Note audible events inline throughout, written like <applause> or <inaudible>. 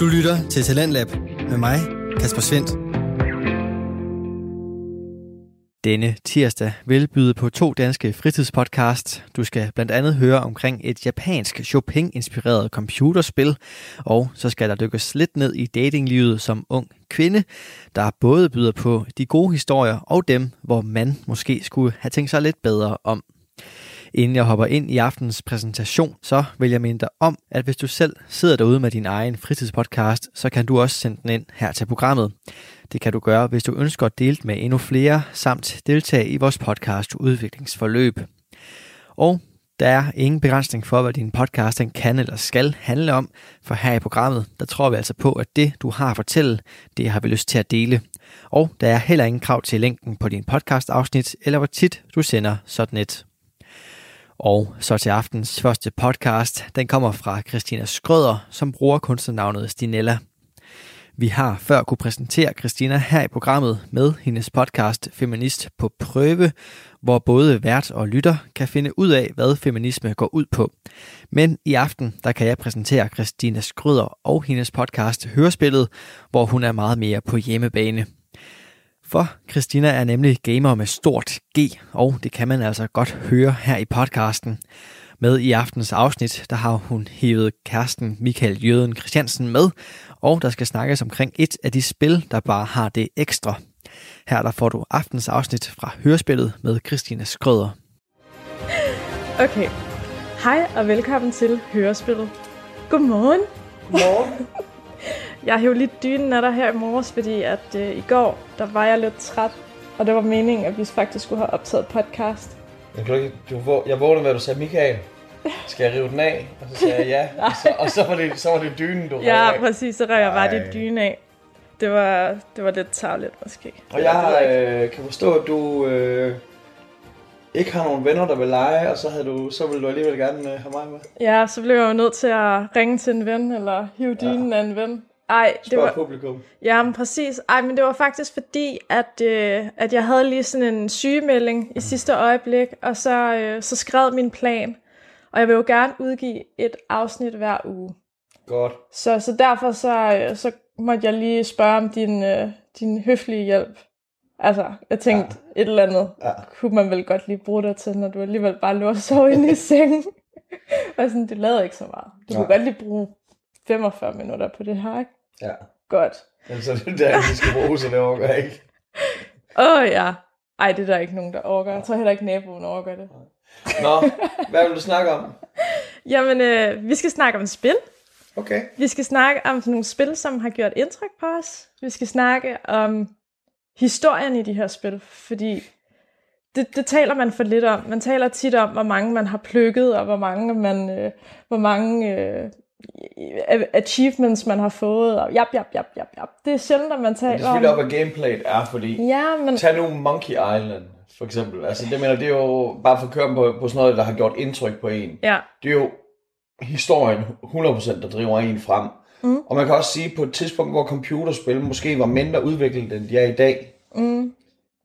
Du lytter til Talentlab med mig, Kasper Svendt. Denne tirsdag vil byde på to danske fritidspodcasts. Du skal blandt andet høre omkring et japansk Chopin-inspireret computerspil, og så skal der dykkes lidt ned i datinglivet som ung kvinde, der både byder på de gode historier og dem, hvor man måske skulle have tænkt sig lidt bedre om. Inden jeg hopper ind i aftens præsentation, så vil jeg minde dig om, at hvis du selv sidder derude med din egen fritidspodcast, så kan du også sende den ind her til programmet. Det kan du gøre, hvis du ønsker at dele med endnu flere, samt deltage i vores podcast udviklingsforløb. Og der er ingen begrænsning for, hvad din podcast den kan eller skal handle om, for her i programmet, der tror vi altså på, at det, du har at fortælle, det har vi lyst til at dele. Og der er heller ingen krav til længden på din podcast-afsnit, eller hvor tit du sender sådan et. Og så til aftens første podcast. Den kommer fra Christina Skrøder, som bruger kunstnernavnet Stinella. Vi har før kunne præsentere Christina her i programmet med hendes podcast Feminist på prøve, hvor både vært og lytter kan finde ud af, hvad feminisme går ud på. Men i aften, der kan jeg præsentere Christina Skrøder og hendes podcast Hørespillet, hvor hun er meget mere på hjemmebane. For Christina er nemlig gamer med stort G, og det kan man altså godt høre her i podcasten. Med i aftens afsnit, der har hun hævet kæresten Michael Jøden Christiansen med, og der skal snakkes omkring et af de spil, der bare har det ekstra. Her der får du aftens afsnit fra Hørespillet med Christina Skrøder. Okay. Hej og velkommen til Hørespillet. Godmorgen. Godmorgen. Jeg hævde lidt dynen af dig her i morges, fordi at øh, i går, der var jeg lidt træt, og det var meningen, at vi faktisk skulle have optaget podcast. Jeg, kan ikke, du, jeg vågnede med, at du sagde, Michael, skal jeg rive den af? Og så sagde jeg ja, <laughs> og så, og så, var, det, så var det dynen, du Ja, af. præcis, så rev jeg bare dit dyne af. Det var, det var lidt tavligt måske. Og jeg øh, kan forstå, at du øh, ikke har nogen venner, der vil lege, og så, havde du, så ville du alligevel gerne øh, have mig med. Ja, så blev jeg jo nødt til at ringe til en ven, eller hive dynen af en ven. Ej, det Spørg var, publikum. Ja, men præcis. Ej, men det var faktisk fordi, at, øh, at jeg havde lige sådan en sygemelding i sidste øjeblik, og så, øh, så skrev min plan. Og jeg vil jo gerne udgive et afsnit hver uge. Godt. Så, så derfor så, øh, så måtte jeg lige spørge om din, øh, din høflige hjælp. Altså, jeg tænkte, ja. et eller andet Ja. kunne man vel godt lige bruge dig til, når du alligevel bare lå og sov inde i sengen. <laughs> og sådan, det lavede ikke så meget. Du kunne Nej. godt lige bruge 45 minutter på det her, ikke? Ja. Godt. Men så det der, vi skal bruge, så det overgår jeg ikke. <laughs> Åh oh, ja. Ej, det er der ikke nogen, der overgår. Jeg tror heller ikke, naboen overgår det. Nå, hvad vil du snakke om? <laughs> Jamen, øh, vi skal snakke om spil. Okay. Vi skal snakke om sådan nogle spil, som har gjort indtryk på os. Vi skal snakke om historien i de her spil, fordi det, det taler man for lidt om. Man taler tit om, hvor mange man har plukket, og hvor mange, man, øh, hvor mange øh, achievements man har fået, og jap, jap, jap, jap, jap. Det er sjældent, at man Men det er taler selvfølgelig op, om... hvad gameplayet er, fordi Ja, men Tag nu Monkey Island, for eksempel. Altså, det mener, det er jo bare for at køre på, på sådan noget, der har gjort indtryk på en. ja, Det er jo historien 100%, der driver en frem. Mm. Og man kan også sige, på et tidspunkt, hvor computerspil måske var mindre udviklet, end de er i dag, mm,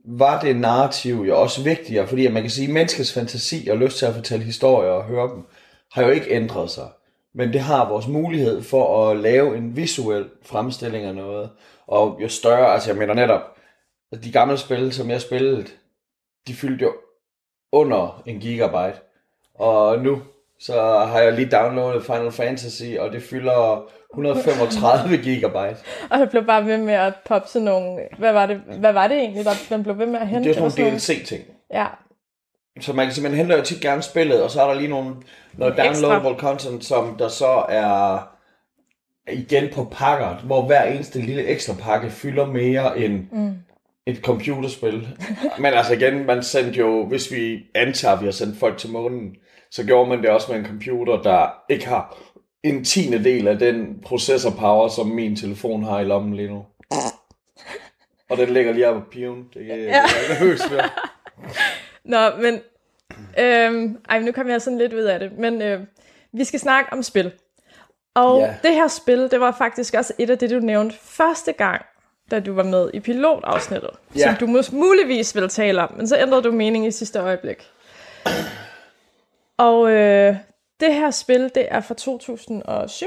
var det narrativ jo også vigtigere, fordi at man kan sige, at menneskets fantasi og lyst til at fortælle historier og høre dem, har jo ikke ændret sig. Men det har vores mulighed for at lave en visuel fremstilling af noget. Og jo større, altså jeg mener netop, at de gamle spil, som jeg spillede, de fyldte jo under en gigabyte. Og nu, så har jeg lige downloadet Final Fantasy, og det fylder 135 gigabyte. <laughs> og det blev bare ved med at poppe sådan nogle... Hvad var det, hvad var det egentlig, der man blev ved med at hente? Det er sådan var nogle DLC-ting. Ja, Så man kan sige, man henter jo tit gerne spillet, og så er der lige nogle, noget downloadable content, som der så er igen på pakker, hvor hver eneste lille ekstra pakke fylder mere end mm. et computerspil. Men altså igen, man sendte jo, hvis vi antager, at vi har sendt folk til månen, så gjorde man det også med en computer, der ikke har en tiende del af den processor power, som min telefon har i lommen lige nu. Og den ligger lige oppe på piven. Det, er- det er nervøs <laughs> ved. Nå, men... Øhm, ej, nu kommer jeg sådan lidt ud af det. Men øh, vi skal snakke om spil. Og Ja. det her spil, det var faktisk også et af det, du nævnte første gang, da du var med i pilotafsnittet. Ja. Som du mus- muligvis ville tale om, men så ændrede du mening i sidste øjeblik. Og øh, det her spil, det er fra 2007.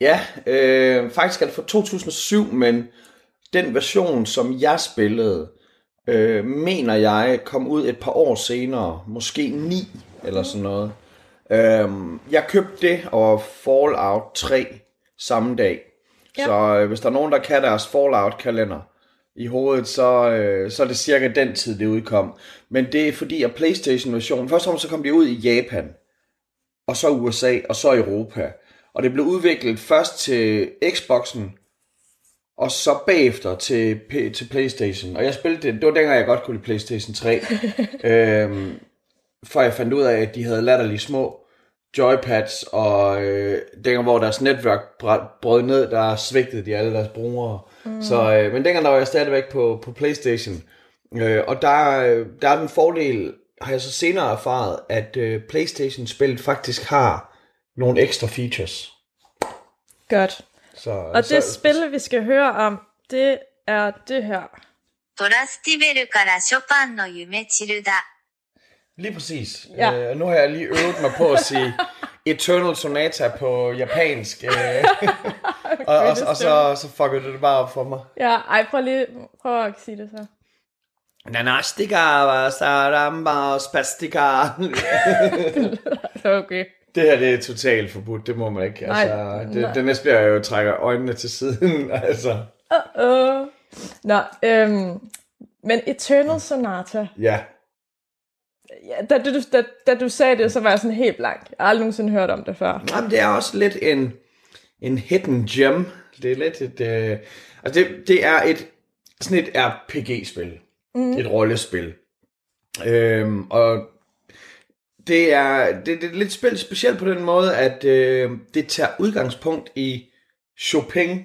Ja, øh, faktisk er det fra 2007, men den version, som jeg spillede, øh, mener jeg kom ud et par år senere. Måske 9 eller sådan noget. Øh, jeg købte det og Fallout 3 samme dag. Ja. Så øh, hvis der er nogen, der kan deres Fallout-kalender i hovedet, så, øh, så er det cirka den tid, det udkom. Men det er fordi, at Playstation-versionen, først og fremmest så kom de ud i Japan, og så USA, og så Europa. Og det blev udviklet først til Xboxen, og så bagefter til, til Playstation. Og jeg spillede det, det var dengang jeg godt kunne lide Playstation 3. <laughs> øhm, for jeg fandt ud af, at de havde latterlige små joypads, og øh, dengang hvor deres netværk br- brød ned, der svigtede de alle deres brugere. Mm. Så, øh, men dengang der var jeg stadigvæk på, på Playstation. Øh, og der, øh, der er den fordel, har jeg så senere erfaret, at øh, Playstation-spillet faktisk har nogle ekstra features. Godt. Så, Og så, det spil, vi skal høre om, det er det her. トラスティベルからショパンの夢チルダ。 Lige præcis. Ja. Ja. Øh, nu har jeg lige øvet mig på at sige <laughs> Eternal Sonata på japansk. Øh, <laughs> og, og, og så, så fuckede det bare op for mig. Ja, ej, prøv lige prøv at sige det så. Nanastika wa saramba spastika. <laughs> Okay. det her, det er totalt forbudt. Det må man ikke. Nej, Altså, det, nej. det næste bliver jo trækker øjnene til siden. <laughs> altså, Uh-oh. Nå, øhm, men Eternal Sonata, ja. ja, da, du, da, da du sagde det, så var jeg sådan helt blank. Jeg har aldrig nogensinde hørt om det før. Jamen, det er også lidt en, en hidden gem. Det er lidt et... Øh, altså, det, det er et sådan et RPG-spil. Mm. Et rollespil. Øhm, og det er, det, det er lidt spil specielt på den måde, at øh, det tager udgangspunkt i Chopin.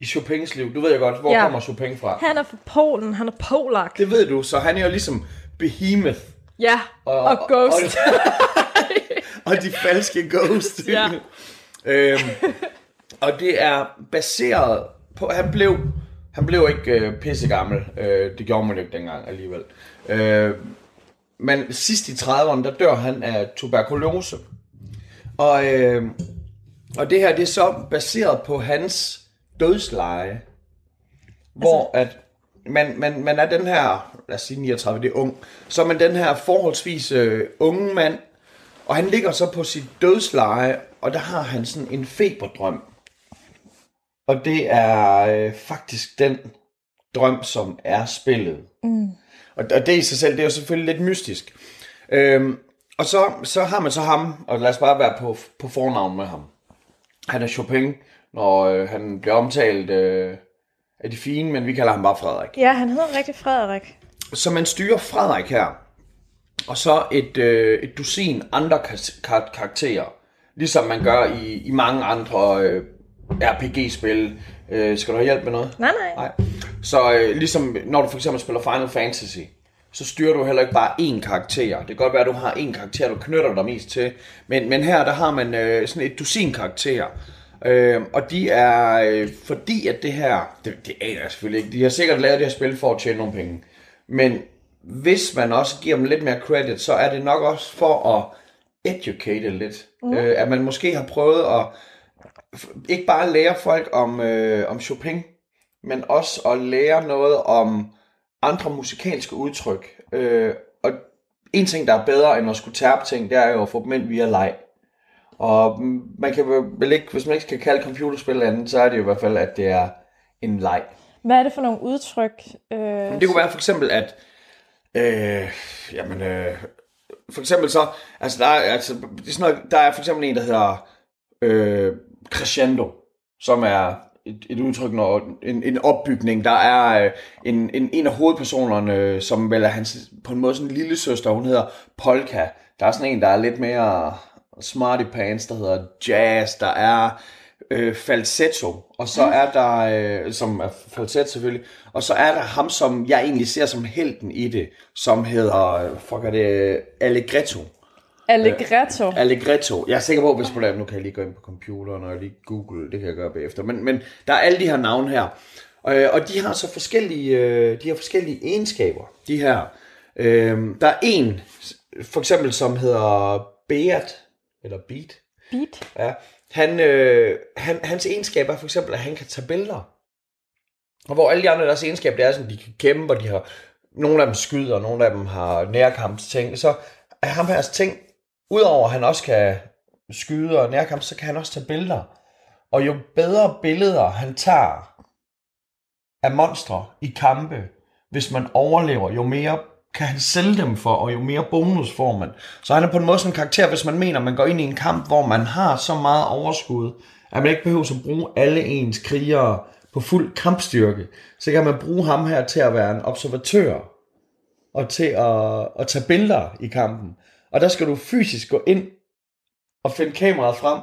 I Chopins liv. Du ved jo godt, hvor Ja. kommer Chopin fra. Han er fra Polen, han er polak. Det ved du, så han er jo ligesom Behemoth. Ja, og, og og- Ghost. og <laughs> de falske ghost. Ja. øhm, og det er baseret på, han blev, han blev ikke øh, pissegammel. Øh, det gjorde man jo ikke dengang alligevel. Øh, men sidst i 30'erne, der dør han af tuberkulose. Og, øh, og det her, det er så baseret på hans dødsleje. Hvor at man, man, man er den her, lad os sige 39, det er ung, så er man den her forholdsvis øh, unge mand, og han ligger så på sit dødsleje, og der har han sådan en feberdrøm. Og det er øh, faktisk den drøm, som er spillet. Mm. Og, og det i sig selv, det er jo selvfølgelig lidt mystisk. Øhm, og så, så har man så ham, og lad os bare være på, på fornavn med ham. Han er Chopin, når øh, han bliver omtalt øh, af de fine, men vi kalder ham bare Frederik. ja, han hedder rigtig Frederik. Så man styrer Frederik her, og så et, øh, et dusin andre kar- kar- karakterer, ligesom man gør i, i mange andre øh, RPG-spil. Øh, skal du have hjælp med noget? Nej, nej. Nej. Så øh, ligesom når du for eksempel spiller Final Fantasy, så styrer du heller ikke bare én karakter. Det kan godt være, at du har én karakter, du knytter dig mest til. Men, men her, der har man øh, sådan et dusin karakterer. Øh, og de er, øh, fordi at det her, det, det aner jeg selvfølgelig ikke, de har sikkert lavet det her spil for at tjene nogle penge. Men hvis man også giver dem lidt mere credit, så er det nok også for at educate lidt. Mm. Øh, at man måske har prøvet at ikke bare lære folk om, øh, om Chopin, men også at lære noget om andre musikalske udtryk. Øh, og en ting, der er bedre end at skulle tærpe ting, det er jo at få dem ind via leg. Og man kan vel ikke, hvis man ikke skal kalde computerspil andet, så er det jo i hvert fald, at det er en leg. Hvad er det for nogle udtryk? Øh, Det kunne være for eksempel, at øh, jamen, øh, for eksempel så, altså der er, altså, det er sådan noget, der er for eksempel en, der hedder øh, crescendo, som er et, et udtryk, når en, en opbygning, der er øh, en, en, en af hovedpersonerne, øh, som vel er hans, på en måde sådan en lille søster, hun hedder Polka. Der er sådan en, der er lidt mere smarty pants, der hedder jazz, der er øh, falsetto, og så er der, øh, som er falset selvfølgelig, og så er der ham, som jeg egentlig ser som helten i det, som hedder, øh, fuck er det, Allegretto. Allegretto. Allegretto. Jeg er sikker på, hvis det, nu kan jeg lige gå ind på computeren og lige google, det kan jeg gøre bagefter. Men, men der er alle de her navne her. Øh, og de har så forskellige, øh, de har forskellige egenskaber, de her. Øh, der er en, for eksempel, som hedder Beat, eller Beat, Beat. Ja. Han, øh, han, hans egenskab er for eksempel, at han kan tage billeder. Og hvor alle de andre deres egenskab, det er sådan, de kan kæmpe, og de har, nogle af dem skyder, nogle af dem har nærkampsting. Så er ham her ting, udover at han også kan skyde og nærkamp, så kan han også tage billeder. Og jo bedre billeder han tager af monstre i kampe, hvis man overlever, jo mere kan han sælge dem for, og jo mere bonus får man. Så han er på en måde sådan en karakter, hvis man mener, man går ind i en kamp, hvor man har så meget overskud, at man ikke behøver at bruge alle ens krigere på fuld kampstyrke, så kan man bruge ham her til at være en observatør, og til at, at tage billeder i kampen. Og der skal du fysisk gå ind og finde kameraet frem,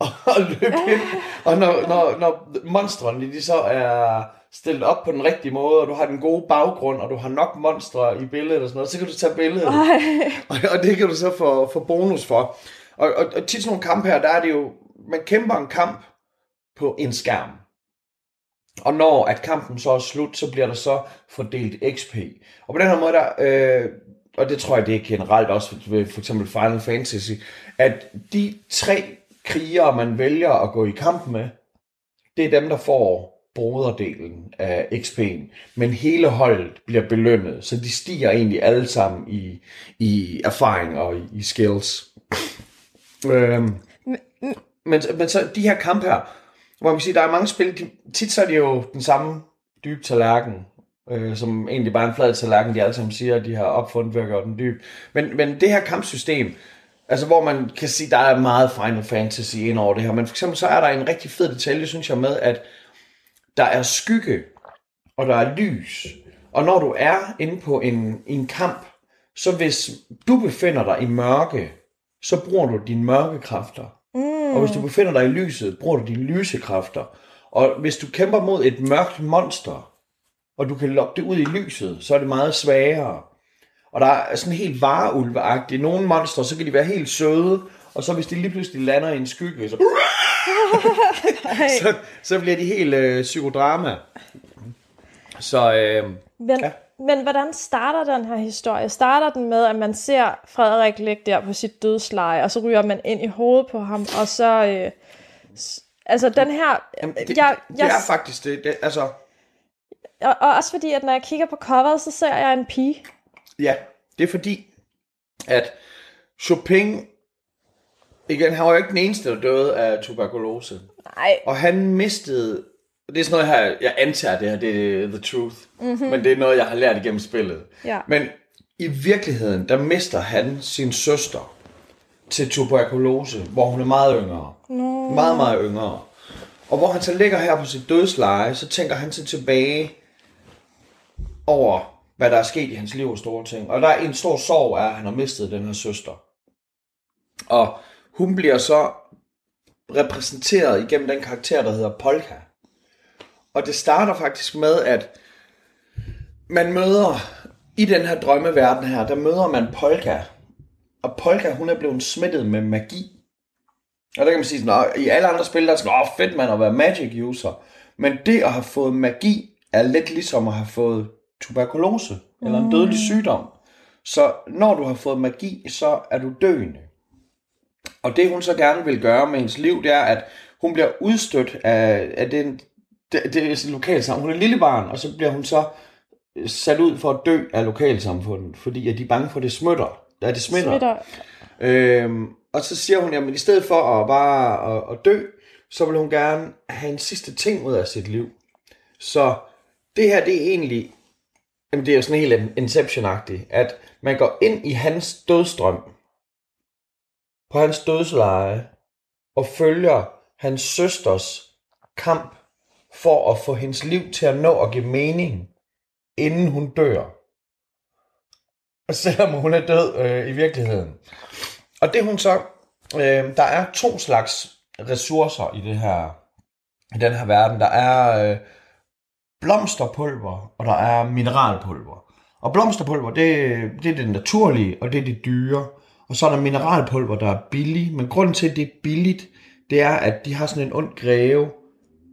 <laughs> og løbe ind. Og når, når, når monstrene de så er stillet op på den rigtige måde, og du har den gode baggrund, og du har nok monstre i billedet og sådan noget, så kan du tage billedet. <laughs> Og, og det kan du så få, få bonus for. Og, og, og tit sådan nogle kampe her, der er det jo, man kæmper en kamp på en skærm. Og når at kampen så er slut, så bliver der så fordelt XP. Og på den her måde, der, øh, og det tror jeg, det er generelt også ved for eksempel Final Fantasy, at de tre krigere, man vælger at gå i kamp med, det er dem, der får broderdelen af XP'en. Men hele holdet bliver belønnet, så de stiger egentlig alle sammen i, i erfaring og i, i skills. øhm, men, men så de her kampe her, hvor man kan sige, der er mange spil, de, tit så er det jo den samme dybe tallerken, øh, som egentlig bare er en flad tallerken, de alle sammen siger, at de har opfundet ved at gøre den dyb. Men, men det her kampsystem, altså hvor man kan sige, der er meget Final Fantasy ind over det her, men for eksempel så er der en rigtig fed detalje, synes jeg, med, at der er skygge, og der er lys. Og når du er inde på en, en kamp, så hvis du befinder dig i mørke, så bruger du dine mørkekræfter. Mm. Og hvis du befinder dig i lyset, bruger du dine lysekræfter. Og hvis du kæmper mod et mørkt monster, og du kan lokke det ud i lyset, så er det meget sværere. Og der er sådan helt vareulveagtigt. Nogle monstre, så kan de være helt søde, og så hvis de lige pludselig lander i en skygge, så, <laughs> så, så bliver de helt øh, psykodrama. Så øh, Men, Ja. men hvordan starter den her historie? Starter den med, at man ser Frederik ligge der på sit dødsleje, og så ryger man ind i hovedet på ham, og så... Øh, altså den her... jamen, det, jeg, det jeg, er faktisk det. det altså, og, og også fordi, at når jeg kigger på coveret, så ser jeg en pige. Ja, det er fordi, at Chopin, igen, han var jo ikke den eneste, der døde af tuberkulose. Nej, Og han mistede, det er sådan noget her, jeg antager det her, det er the truth, mm-hmm. men det er noget, jeg har lært igennem spillet. Ja. Men i virkeligheden, der mister han sin søster til tuberkulose, hvor hun er meget yngre. No. Meget, meget yngre. Og hvor han så ligger her på sit dødsleje, så tænker han sig tilbage over, hvad der er sket i hans liv og store ting. Og der er en stor sorg er, at han har mistet den her søster. Og hun bliver så repræsenteret igennem den karakter, der hedder Polka. Og det starter faktisk med, at man møder, i den her drømmeverden her, der møder man Polka. Og Polka, hun er blevet smittet med magi. Og der kan man sige sådan, "Nå, i alle andre spil, der er sådan, åh fedt man at være magic user. Men det at have fået magi, er lidt ligesom at have fået tuberkulose, eller en dødelig sygdom. Så når du har fået magi, så er du døende. Og det hun så gerne vil gøre med hendes liv, det er, at hun bliver udstødt af, af den, det, det lokalsamfund. Hun er lille barn, og så bliver hun så øh, sat ud for at dø af lokalsamfundet, fordi at de er bange for, at det smitter. At det smitter. smitter. Øhm, og så siger hun, jamen i stedet for at bare at, at dø, så vil hun gerne have en sidste ting ud af sit liv. Så det her, det er egentlig, jamen det er jo sådan helt inception at man går ind i hans dødstrøm, på hans dødsleje, og følger hans søsters kamp for at få hendes liv til at nå at give mening, inden hun dør. Og selvom hun er død øh, i virkeligheden. Og det hun så, øh, der er to slags ressourcer i det her, i den her verden. Der er øh, blomsterpulver, og der er mineralpulver. Og blomsterpulver, det, det er det naturlige, og det er det dyre. Og så er der mineralpulver, der er billig. Men grunden til, at det er billigt, det er, at de har sådan en ond greve,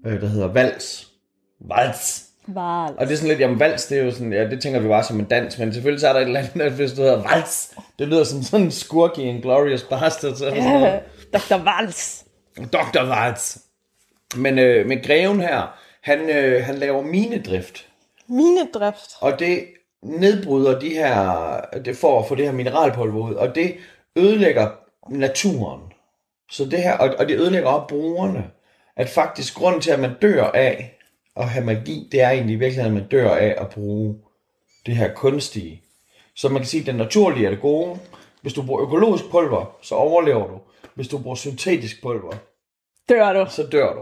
øh, der hedder Vals. Vals. Val. Og det er sådan lidt, jamen vals, det er jo sådan, ja, det tænker vi bare som en dans, men selvfølgelig så er der et eller andet, hvis du hedder vals, det lyder som sådan en skurk i en Glorious Bastard, så sådan noget. Dr. Vals. Dr. Waltz. Men, øh, men greven her, han, øh, han laver minedrift. Minedrift. Og det nedbryder de her, det for at få det her mineralpulver ud, og det ødelægger naturen. Så det her, og, og det ødelægger også brugerne. At faktisk grunden til, at man dør af at have magi, det er egentlig i virkeligheden, at man dør af at bruge det her kunstige. Så man kan sige, at den naturlige er det gode. Hvis du bruger økologisk pulver, så overlever du. Hvis du bruger syntetisk pulver, Dør du. så dør du.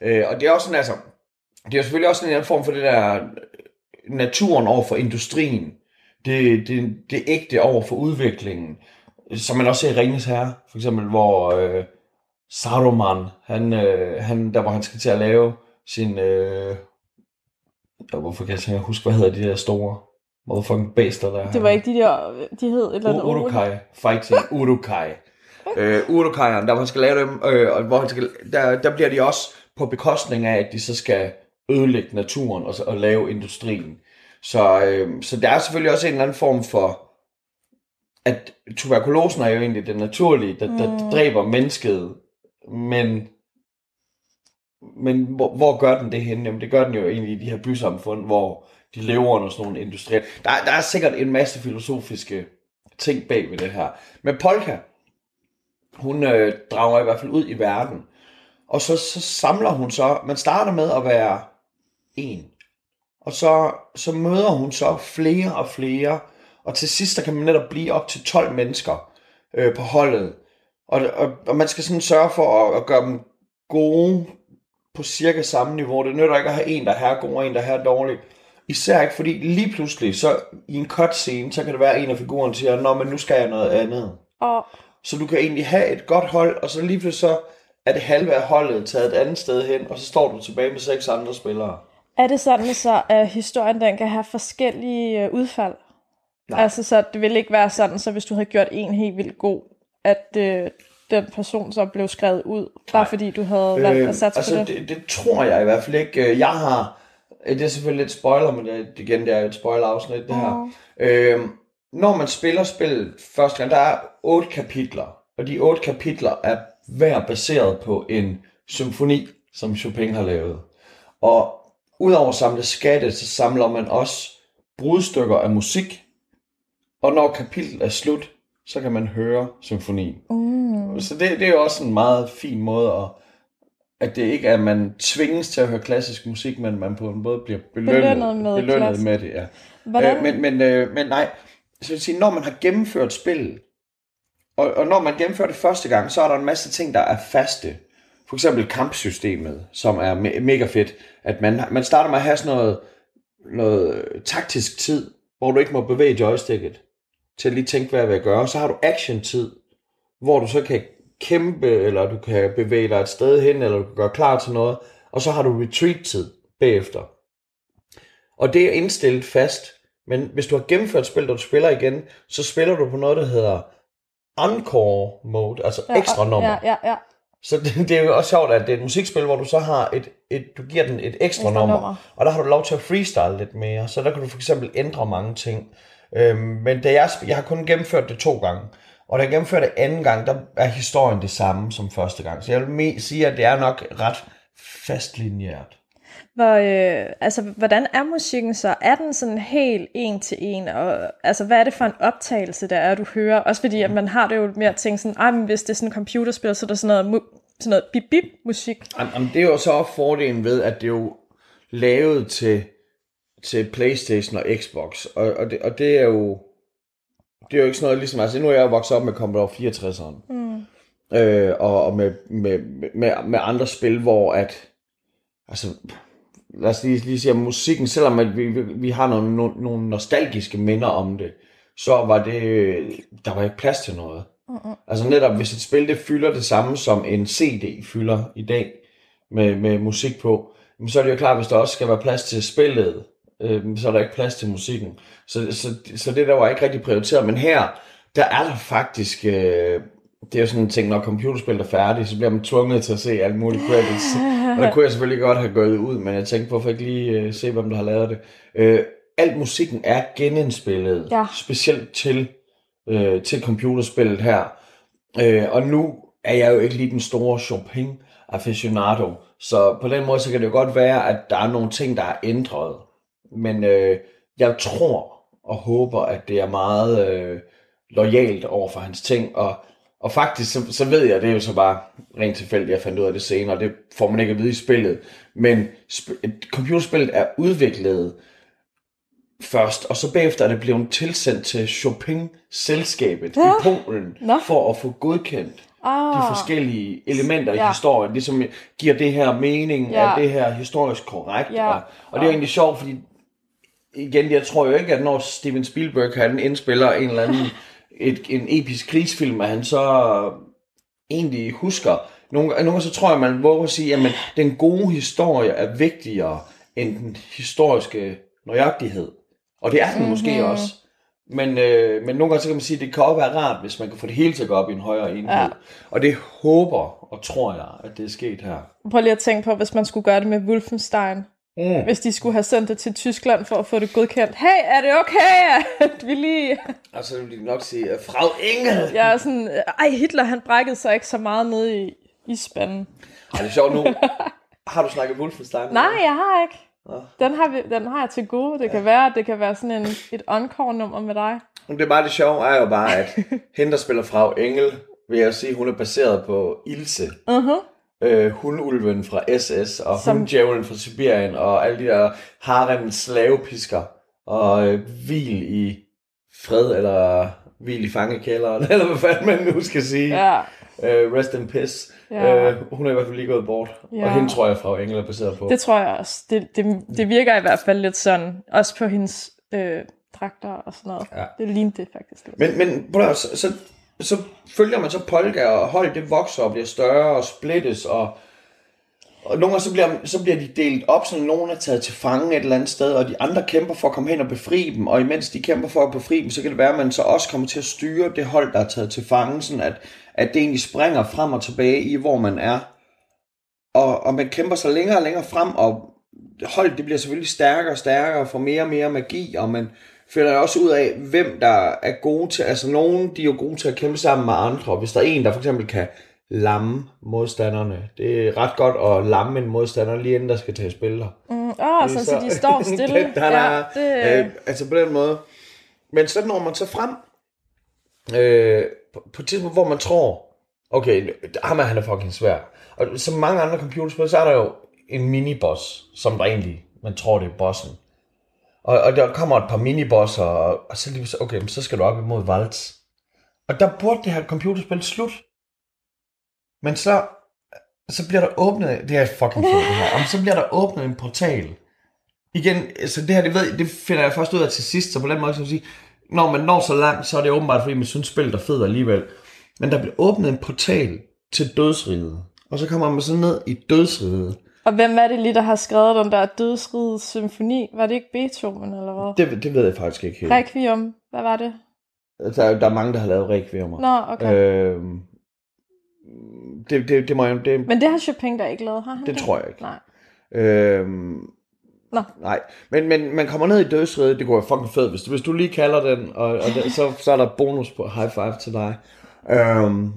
Øh, og det er også sådan, altså, det er jo selvfølgelig også en eller anden form for det der øh, naturen over for industrien. Det, det, det ægte over for udviklingen. Som man også ser i Ringens Herre, for eksempel, hvor øh, Saruman, han, øh, han, der hvor han skal til at lave sin, øh, og hvorfor kan jeg ikke huske, hvad hedder de der store motherfucking bæster der? Det var ikke de der, de hed et eller andet Urukai Fighting Urukai. <laughs> Øh, Urukai'eren, der hvor han skal lave dem, øh, og hvor han skal, der, der bliver de også på bekostning af, at de så skal ødelægge naturen og, og lave industrien. Så, øh, så der er selvfølgelig også en eller anden form for, at tuberkulosen er jo egentlig det naturlige, der, der Mm. dræber mennesket, men, men hvor, hvor gør den det henne? Jamen det gør den jo egentlig i de her bysamfund, hvor de lever under sådan nogle industrier. Der, der er sikkert en masse filosofiske ting bag ved det her. Men Polka, hun øh, drager i hvert fald ud i verden. Og så, så samler hun så, man starter med at være en. Og så, så møder hun så flere og flere. Og til sidst, der kan man netop blive op til 12 mennesker øh, på holdet. Og, og, og man skal sådan sørge for at, at gøre dem gode på cirka samme niveau. Det nytter ikke at have en, der er her god, og en, der er her dårlig. Især ikke, fordi lige pludselig, så i en cutscene, så kan det være en af figurerne siger, Nå, men nu skal jeg noget andet. Og Så du kan egentlig have et godt hold, og så lige pludselig så er det halve af holdet taget et andet sted hen, og så står du tilbage med seks andre spillere. er det sådan så, at historien den kan have forskellige øh, udfald? Nej. Altså, så det vil ikke være sådan, så hvis du havde gjort en helt vildt god, at øh, den person så blev skrevet ud, bare Nej. fordi du havde valgt at satse altså, på det? det. det tror jeg i hvert fald ikke. Øh, Jeg har, øh, det er selvfølgelig lidt spoiler, men det, igen, det er jo et spoiler-afsnit, det her. Øh, når man spiller spillet første gang, der er otte kapitler, og de otte kapitler er hver baseret på en symfoni, som Chopin har lavet. Og udover at samle skatte, så samler man også brudstykker af musik, og når kapitlet er slut, så kan man høre symfonien. Mm. Så det, det er jo også en meget fin måde at, at det ikke er, at man tvinges til at høre klassisk musik, men man på en måde bliver belønnet, Belønnet med belønnet klassisk. med det. Ja. Hvordan? Øh, men, men, øh, men nej, så vil sige, når man har gennemført spillet, og, og når man gennemfører det første gang, så er der en masse ting, der er faste. For eksempel kampsystemet, som er me- mega fedt. At man, man starter med at have sådan noget, noget taktisk tid, hvor du ikke må bevæge joysticket til at lige tænke, hvad jeg vil gøre. Så har du action-tid, hvor du så kan kæmpe, eller du kan bevæge dig et sted hen, eller du kan gøre klar til noget. Og så har du retreat-tid bagefter. Og det er indstillet fast. Men hvis du har gennemført spil, og du spiller igen, så spiller du på noget, der hedder encore mode, altså Ja, ekstra nummer. Ja, ja, ja. Så det, det er jo også sjovt, at det er et musikspil, hvor du så har et, et du giver den et ekstra, Ekstra nummer, nummer. og der har du lov til at freestyle lidt mere, så der kan du for eksempel ændre mange ting. Øhm, men da jeg, jeg har kun gennemført det to gange, og da jeg gennemførte det anden gang, der er historien det samme som første gang. Så jeg vil sige, at det er nok ret fastlinjært. Hvor, øh, altså, hvordan er musikken så? Er den sådan helt en til en? Og, altså, hvad er det for en optagelse, der er, du hører? Også fordi, at man har det jo mere at tænke sådan, ah, men hvis det er sådan en computerspil, så er der sådan noget, mu- sådan noget bip-bip-musik. Jamen, det er jo så også fordelen ved, at det er jo lavet til, til Playstation og Xbox, og, og, det, og det er jo det er jo ikke sådan noget ligesom, altså nu er jeg jo vokset op med Commodore 64'eren, Mm. øh, og, og med, med, med, med andre spil, hvor at, altså, lad os lige, lige sige, at musikken, selvom at vi, vi, vi har nogle, nogle, nogle nostalgiske minder om det, så var det, der var ikke plads til noget. Mm-mm. Altså netop, hvis et spil det fylder det samme som en CD fylder i dag med, med musik på, så er det jo klart, hvis der også skal være plads til spillet, øh, så er der ikke plads til musikken. Så, så, så det der var ikke rigtig prioriteret. Men her, der er der faktisk, øh, det er jo sådan en ting, når computerspil er færdigt, så bliver man tvunget til at se alle mulige credits. <laughs> Og der kunne jeg selvfølgelig godt have gået ud, men jeg tænkte, hvorfor ikke lige øh, se, hvem der har lavet det. Øh, alt musikken er genindspillet, Ja. specielt til, øh, til computerspillet her. Øh, og nu er jeg jo ikke lige den store Chopin aficionado. Så på den måde, så kan det jo godt være, at der er nogle ting, der er ændret. Men øh, jeg tror og håber, at det er meget øh, lojalt over for hans ting. Og, og faktisk, så, så ved jeg, det er jo så bare rent tilfældigt, jeg fandt ud af det senere. Det får man ikke at vide i spillet. Men sp- computerspillet er udviklet først, og så bagefter er det blevet tilsendt til Chopin-selskabet ja. i Polen, Nå. for at få godkendt Ah, de forskellige elementer i Ja. historien, ligesom giver det her mening, Ja. er det her historisk korrekt, Ja. og, og det er jo egentlig sjovt, fordi igen, jeg tror jo ikke, at når Steven Spielberg han indspiller en eller anden et, en episk krigsfilm, at han så egentlig husker. Nogle, nogle gange så tror jeg, man våger at sige, at den gode historie er vigtigere end den historiske nøjagtighed. Og det er den mm-hmm. måske også. Men, øh, men nogle gange så kan man sige, at det kan også være rart, hvis man kan få det hele til at gå op i en højere enhed. Ja. Ja. Og det håber og tror jeg, at det er sket her. Prøv lige at tænke på, hvis man skulle gøre det med Wolfenstein. Mm. Hvis de skulle have sendt det til Tyskland for at få det godkendt. Hey, er det okay, at vi lige... Og så vil de nok sige, at Frau Engel! Jeg er sådan... Ej, Hitler han brækkede sig ikke så meget ned i isspanden. Er det sjovt nu? <laughs> Har du snakket Wolfenstein? Nej, jeg har ikke. Den har, vi, den har jeg til gode. Det kan være, at det kan være sådan en, et encore-nummer med dig. Men det er bare det sjove, er jo bare, at hende, der spiller Frau Engel, vil jeg sige, hun er baseret på Ilse. Uh-huh. Øh, hundulven fra SS, og Som- hunddjævlen fra Sibirien, og alle de der harem slavepisker, og øh, hvil i fred, eller hvil i fangekælderen, <laughs> eller hvad fanden man nu skal sige. Ja. Øh, rest in piss. Ja. Øh, hun er i hvert fald lige gået bort. Ja. Og hende tror jeg, Frau Engel er baseret på. Det tror jeg også. Det, det, det virker i hvert fald lidt sådan. Også på hendes øh, dragter og sådan noget. Ja. Det lignede det faktisk. Men, men høre, så, så, så følger man så polka, og hold det vokser og bliver større og splittes, og, og nogle gange så bliver, så bliver de delt op, så nogen er taget til fange et eller andet sted, og de andre kæmper for at komme hen og befri dem, og imens de kæmper for at befri dem, så kan det være, at man så også kommer til at styre det hold, der er taget til fange, sådan at, at det egentlig springer frem og tilbage i, hvor man er. Og, og man kæmper sig længere og længere frem, og holdet det bliver selvfølgelig stærkere og stærkere, og får mere og mere magi, og man finder jo også ud af, hvem der er gode til, altså nogen, de er jo gode til at kæmpe sammen med andre, og hvis der er en, der for eksempel kan lamme modstanderne, det er ret godt at lamme en modstander, lige inden der skal tage spiller. Mm, åh, så, så de står <laughs> stille. der, der, ja, det, øh, altså på den måde. Men så når man så frem, øh, på, på et tidspunkt, hvor man tror, okay, ham er han er fucking svær. Og som mange andre computerspil, så er der jo en miniboss, som der egentlig, man tror det er bossen. Og, og der kommer et par minibosser, og, og så lige så, okay, men så skal du op imod Valds. Og der burde det her computerspil slut. Men så, så bliver der åbnet, det er fucking fedt det her, og så bliver der åbnet en portal. Igen, så det her, det, ved, det finder jeg først ud af til sidst, så på den måde kan jeg sige, når man når så langt, så er det åbenbart, fordi man synes, spillet er fedt alligevel. Men der bliver åbnet en portal til dødsriget. Og så kommer man så ned i dødsriget. Og hvem er det lige, der har skrevet den der dødsrigets symfoni? Var det ikke Beethoven, eller hvad? Det, det ved jeg faktisk ikke helt. Requiem, hvad var det? Der, er- der er mange, der har lavet requiemer. Nå, okay. Øh, det, det, det, må jeg, det, Men det har Chopin der ikke lavet, har han det tror jeg ikke. Nej. Øhm, Nå. Nej, men, men man kommer ned i dødsriget, det går jo fucking fedt. Hvis, hvis du lige kalder den, og, og det, så, så er der bonus på high five til dig. Øhm,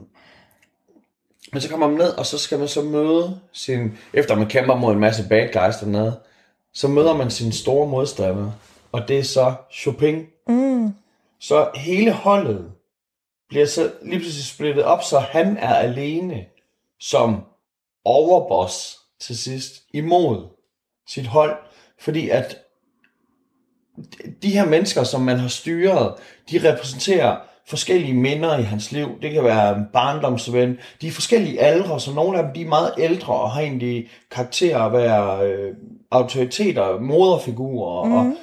men så kommer man ned, og så skal man så møde sin... Efter man kæmper mod en masse bad guys dernede, så møder man sin store modstander. Og det er så Chopin. Mm. Så hele holdet bliver så lige pludselig splittet op, så han er alene som overboss til sidst imod sit hold. Fordi at de her mennesker, som man har styret, de repræsenterer forskellige minder i hans liv. Det kan være en barndomsven. De er forskellige aldre, så nogle af dem de er meget ældre og har egentlig karakterer at være øh, autoriteter, moderfigurer. Mm. Og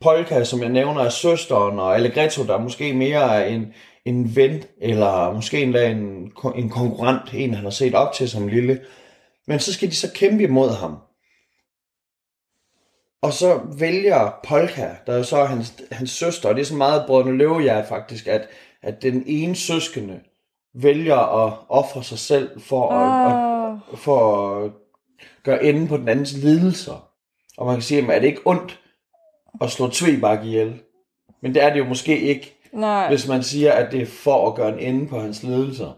Polka, som jeg nævner, er søsteren, og Allegretto, der måske mere er en, en ven, eller måske endda en, en konkurrent, en han har set op til som lille. Men så skal de så kæmpe imod ham. Og så vælger Polka, der er jo så hans, hans søster, og det er så meget brødrene løvehjert faktisk, at, at den ene søskende vælger at ofre sig selv for at, at, Åh, for at gøre enden på den andens lidelser. Og man kan sige, at er det ikke ondt at slå Tvebak ihjel? Men det er det jo måske ikke, nej. hvis man siger, at det er for at gøre en ende på hans lidelser.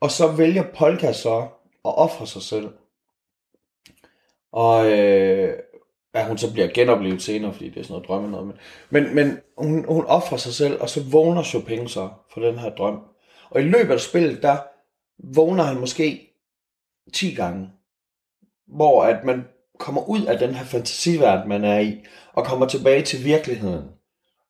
Og så vælger Polka så at ofre sig selv. Og øh, at hun så bliver genoplevet senere, fordi det er sådan noget drømme noget. Men, men, men hun, hun offrer sig selv, og så vågner Chopin så for den her drøm. Og i løbet af spillet, der vågner han måske 10 gange. Hvor at man kommer ud af den her fantasiverden, man er i, og kommer tilbage til virkeligheden.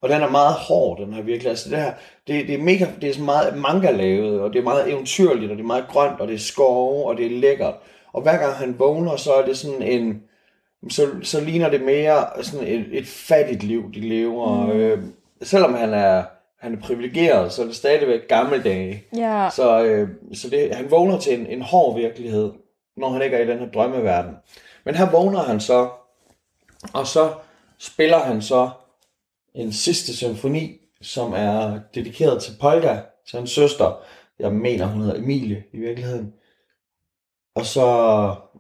Og den er meget hård, den her virkelighed. Altså det her, det, det er mega, det er så meget manga lavet, og det er meget eventyrligt, og det er meget grønt, og det er skove, og det er lækkert. Og hver gang han vågner, så er det sådan en, så, så ligner det mere sådan et, et fattigt liv, de lever. Mm. Øh, selvom han er, han er privilegeret, så er det stadigvæk gamle dage. Ja. Så, øh, så det, han vågner til en, en hård virkelighed, når han ikke er i den her drømmeverden. Men her vågner han så, og så spiller han så en sidste symfoni, som er dedikeret til Polka, til hans søster. Jeg mener, hun hedder Emilie i virkeligheden. Og så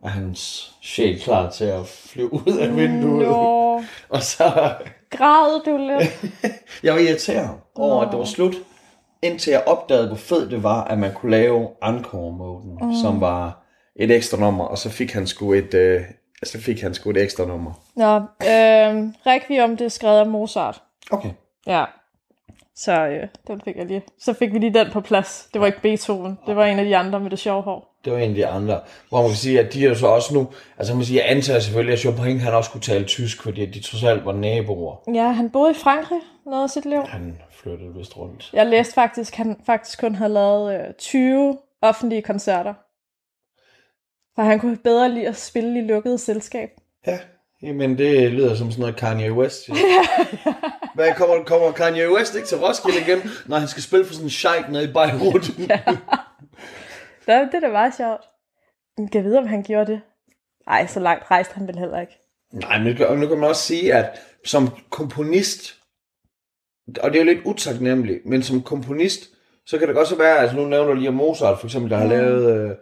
er hans sjæl klar til at flyve ud af vinduet. Nå, <laughs> Og så, græd du lidt? <laughs> jeg var irriteret over, Nå. at det var slut, indtil jeg opdagede, hvor fedt det var, at man kunne lave encore-moden, mm. som var et ekstra nummer, og så fik han sgu et, øh, så fik han sgu et ekstra nummer. Nå, øh, Requiem, det er skrevet af Mozart. Okay. Ja. Så øh, den fik jeg lige. Så fik vi lige den på plads. Det var ikke Beethoven. Det var en af de andre med det sjove hår. Det var en af de andre. Hvor man kan sige, at de er så også nu... Altså man kan sige, jeg antager selvfølgelig, at Chopin han også kunne tale tysk, fordi de trods alt var naboer. Ja, han boede i Frankrig noget af sit liv. Han flyttede vist rundt. Jeg læste faktisk, at han faktisk kun havde lavet øh, 20 offentlige koncerter. For han kunne bedre lide at spille i lukket selskab. Ja, jamen det lyder som sådan noget Kanye West. Ja. <laughs> Hvad kommer, kommer Kanye West ikke til Roskilde igen, når han skal spille for sådan en sheik nede i Beirut? <laughs> ja. Det, er da meget sjovt. Men Kan jeg vide, om han gjorde det? Ej, så langt rejste han vel heller ikke. Nej, men nu kan- man også sige, at som komponist, og det er jo lidt utaknemmeligt, men som komponist, så kan det godt så være, altså nu nævner du lige Mozart for eksempel, der har lavet øh,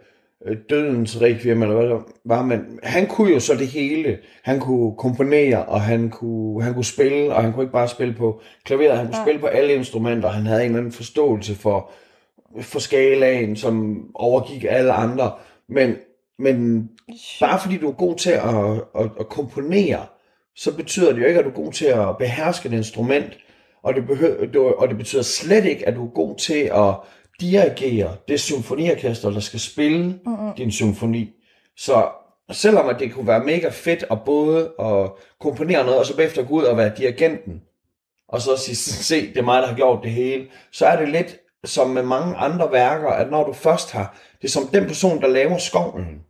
Dødens Requiem, eller hvad det var, men han kunne jo så det hele. Han kunne komponere, og han kunne, han kunne spille, og han kunne ikke bare spille på klaveret, han kunne Nej. spille på alle instrumenter. Han havde en eller anden forståelse for, for skalaen, som overgik alle andre. Men, men bare fordi du er god til at, at, at komponere, så betyder det jo ikke, at du er god til at beherske et instrument, og det, behøver, og det betyder slet ikke, at du er god til at dirigere det symfoniorkester, der skal spille mm-hmm. din symfoni. Så selvom at det kunne være mega fedt at både at komponere noget, og så bagefter gå ud og være dirigenten, og så sige, se, det er mig, der har gjort det hele, så er det lidt som med mange andre værker, at når du først har, det er som den person, der laver skovlen,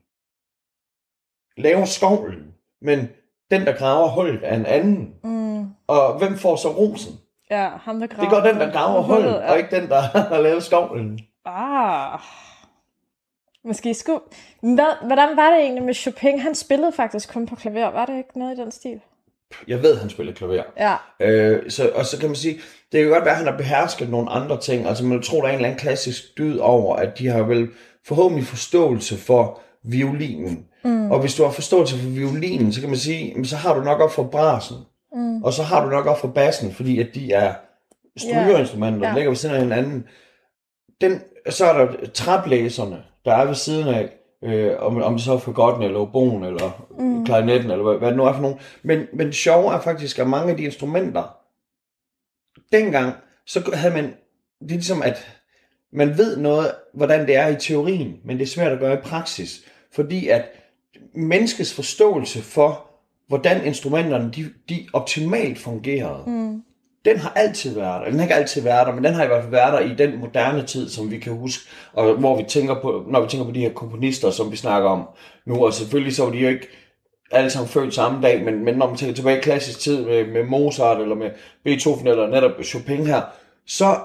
laver skovlen, men den, der graver hullet, er en anden. Mm. Og hvem får så rosen? Ja, ham der Det graver. gør den, der graver hullet, ja. og ikke den, der <laughs> har lavet skovlen. Ah. Måske skulle... Hvad, hvordan var det egentlig med Chopin? Han spillede faktisk kun på klaver. Var det ikke noget i den stil? Jeg ved, han spiller klaver. Ja. Øh, så, og så kan man sige, det kan godt være, at han har behersket nogle andre ting. Altså man tror, der er en eller anden klassisk dyd over, at de har vel forhåbentlig forståelse for violinen. Mm. Og hvis du har forståelse for violinen, så kan man sige, så har du nok op for brasen. Mm. Og så har du nok op for bassen, fordi at de er strygerinstrumenter, Ja. der ligger ved siden af hinanden. Den, så er der træblæserne, der er ved siden af, øh, om, om det så er fagotten, eller oboen, eller mm. klarinetten, eller hvad, hvad det nu er for nogen. Men, men sjov er faktisk, at mange af de instrumenter, dengang, så havde man, det er ligesom, at man ved noget, hvordan det er i teorien, men det er svært at gøre i praksis, fordi at menneskets forståelse for, hvordan instrumenterne, de, de optimalt fungerede, mm. den har altid været der. Den har ikke altid været der, men den har i hvert fald været der i den moderne tid, som vi kan huske, og hvor vi tænker på, når vi tænker på de her komponister, som vi snakker om nu, og selvfølgelig så var de jo ikke alle sammen født samme dag, men, men når man tænker tilbage i klassisk tid med, med Mozart, eller med Beethoven, eller netop Chopin her, så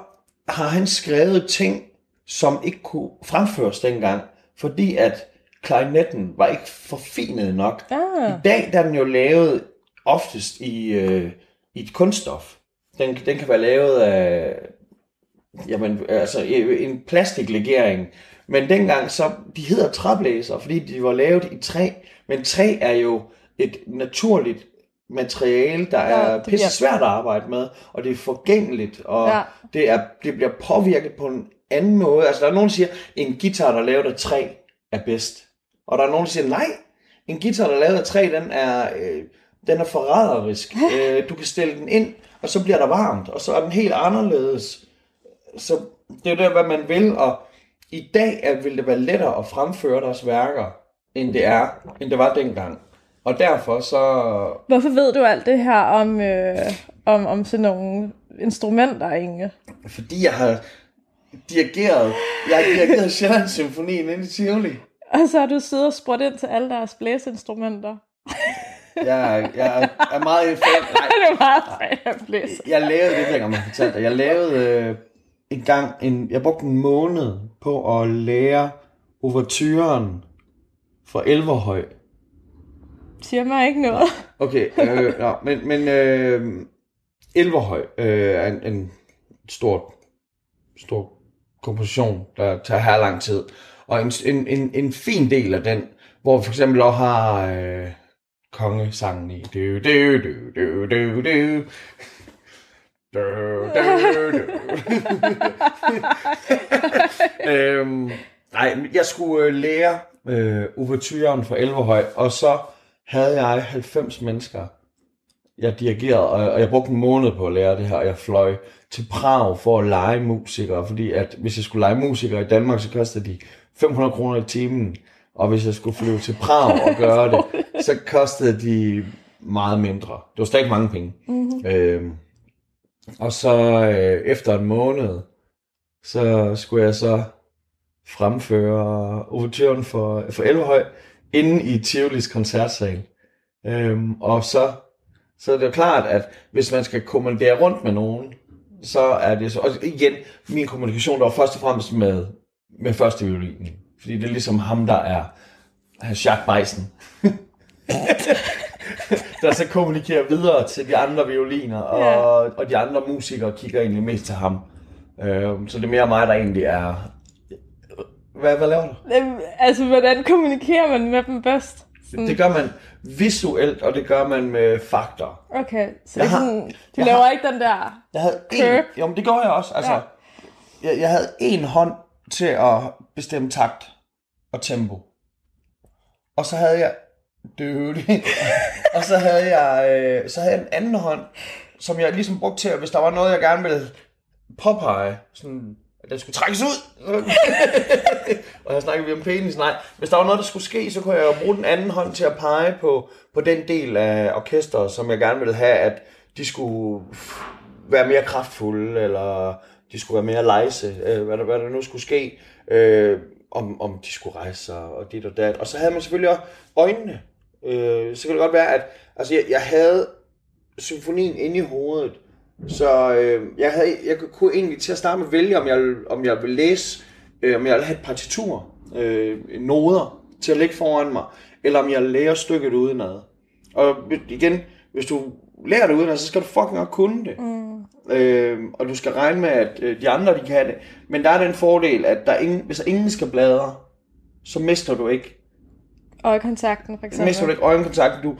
har han skrevet ting, som ikke kunne fremføres dengang, fordi at klarinetten var ikke forfinet nok. Ah. I dag der er den jo lavet oftest i, øh, i et kunststof. Den, den kan være lavet af jamen, altså, en plastiklegering. Men dengang så, de hedder træblæser, fordi de var lavet i træ. Men træ er jo et naturligt materiale, der Ja, er pisse svært at arbejde med, og det er forgængeligt, og Ja. det, er, det bliver påvirket på en anden måde. Altså, der er nogen, der siger, en guitar, der er lavet af træ, er bedst. Og der er nogen, der siger, nej, en guitar, der er lavet af træ, den er, øh, den er forræderisk. <laughs> øh, du kan stille den ind, og så bliver der varmt, og så er den helt anderledes. Så det er jo der, hvad man vil, og i dag er, vil det være lettere at fremføre deres værker, end det er, end det var dengang. Og derfor så... Hvorfor ved du alt det her om, øh, om, om sådan nogle instrumenter, Inge? Fordi jeg har dirigeret, jeg har dirigeret Sjællands Symfonien ind i Tivoli. <laughs> Og så har du siddet og spurgt ind til alle deres blæseinstrumenter. <laughs> Jeg, jeg er meget fan. Nej, det er meget fan af jeg lavede det, dengang man fortalte dig. Jeg lavede øh, en gang, en, jeg brugte en måned på at lære overturen fra Elverhøj. Siger mig ikke noget. Okay, øh, ja, men, men øh, Elverhøj øh, er en, en stor, stor komposition, der tager her lang tid. Og en, en, en, en fin del af den, hvor vi for eksempel også har øh, kongesangen i. Du, du, du, du, du, du. Du, du, du. <laughs> øhm, nej, jeg skulle øh, lære øh, overturen fra Elverhøj, og så havde jeg 90 mennesker, jeg dirigerede, og, og jeg brugte en måned på at lære det her, og jeg fløj til Prag for at lege musikere, fordi at hvis jeg skulle lege musikere i Danmark, så kostede de 500 kroner i timen, og hvis jeg skulle flyve til Prag og gøre det, <laughs> så kostede de meget mindre. Det var stadig mange penge. Mm-hmm. Øhm, og så øh, efter en måned, så skulle jeg så fremføre overturen for, for Elverhøj inde i Tivolis koncertsal. Øhm, og så, så er det jo klart, at hvis man skal kommandere rundt med nogen, så er det så... Og igen, min kommunikation der var først og fremmest med, med første violinen. Fordi det er ligesom ham, der er, Jacques Beisen. <laughs> der så kommunikerer videre til de andre violiner, og, Ja. og de andre musikere kigger egentlig mest til ham. Øhm, så det er mere mig, der egentlig er... Hvad, hvad laver du? Altså, hvordan kommunikerer man med dem bedst? Sådan, Det gør man visuelt, og det gør man med fakter. Okay, så Jeg det er har- sådan, du jeg laver har- ikke den der... Jeg havde en, Curve. jo, men det gjorde jeg også. Altså, ja. jeg, jeg havde en hånd til at bestemme takt og tempo. Og så havde jeg... Dude. <laughs> og så havde jeg, øh, så havde jeg en anden hånd, som jeg ligesom brugte til, at hvis der var noget, jeg gerne ville påpege, sådan, at den skulle trækkes ud. <laughs> og her snakker vi om penis. Nej, hvis der var noget, der skulle ske, så kunne jeg jo bruge den anden hånd til at pege på, på den del af orkestret, som jeg gerne ville have, at de skulle være mere kraftfulde, eller de skulle være mere lejse, øh, hvad, der, hvad der nu skulle ske, øh, om, om de skulle rejse sig, og dit og dat. Og så havde man selvfølgelig også øjnene. Øh, så kan det godt være, at altså, jeg, jeg havde symfonien inde i hovedet, så øh, jeg, havde, jeg kunne egentlig til at starte med vælge, om jeg, om jeg ville læse, øh, om jeg ville have et partitur, øh, noder til at lægge foran mig, eller om jeg lærer stykket udenad. Og igen, hvis du lærer det udenad, så skal du fucking godt kunne det. Mm. Øh, og du skal regne med, at øh, de andre, de kan det. Men der er den fordel, at der er ingen, hvis der ingen skal bladre, så mister du ikke Øjekontakten, for eksempel. mister du ikke øjenkontakt, du,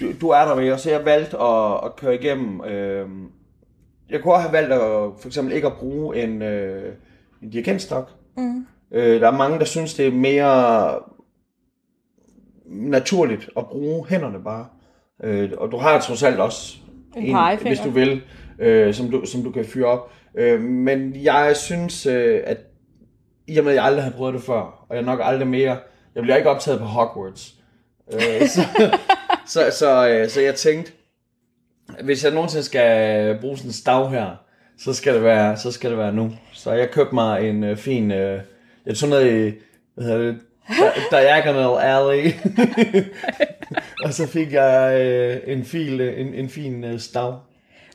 du, du er der med, og så jeg valgt at, at køre igennem. Øh, jeg kunne også have valgt at, for eksempel ikke at bruge en, øh, en dirigentstok. Mm. Øh, der er mange, der synes, det er mere naturligt at bruge hænderne bare. Øh, og du har trods alt også En pegefinger. hvis du vil, øh, som, du, som du kan fyre op. Øh, men jeg synes, øh, at i og med, at jeg aldrig har prøvet det før, og jeg nok aldrig mere, jeg bliver ikke optaget på Hogwarts. Øh, så, <laughs> så, så, øh, så jeg tænkte, hvis jeg nogensinde skal bruge sådan en stav her, så skal det være, så skal det være nu. Så jeg købte mig en øh, fin, øh, jeg tog ned i, hvad hedder det, Di- Diagonal Alley. <laughs> og så fik jeg øh, en, fil, øh, en, en fin øh, stav.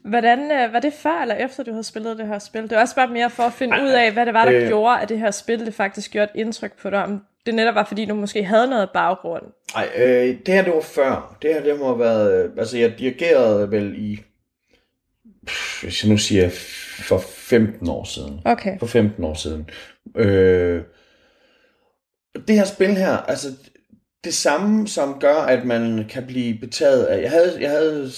Hvordan, øh, var det før eller efter, du havde spillet det her spil? Det var også bare mere for at finde ud af, hvad det var, der øh. gjorde, at det her spil det faktisk gjorde et indtryk på dig. Om det netop var, fordi du måske havde noget baggrund. Nej, øh, det her det var før. Det her det må have været, øh, altså jeg dirigerede vel i, pff, hvis jeg nu siger for 15 år siden. Okay. For 15 år siden. Øh, det her spil her, altså det samme som gør, at man kan blive betaget af, jeg havde, jeg havde,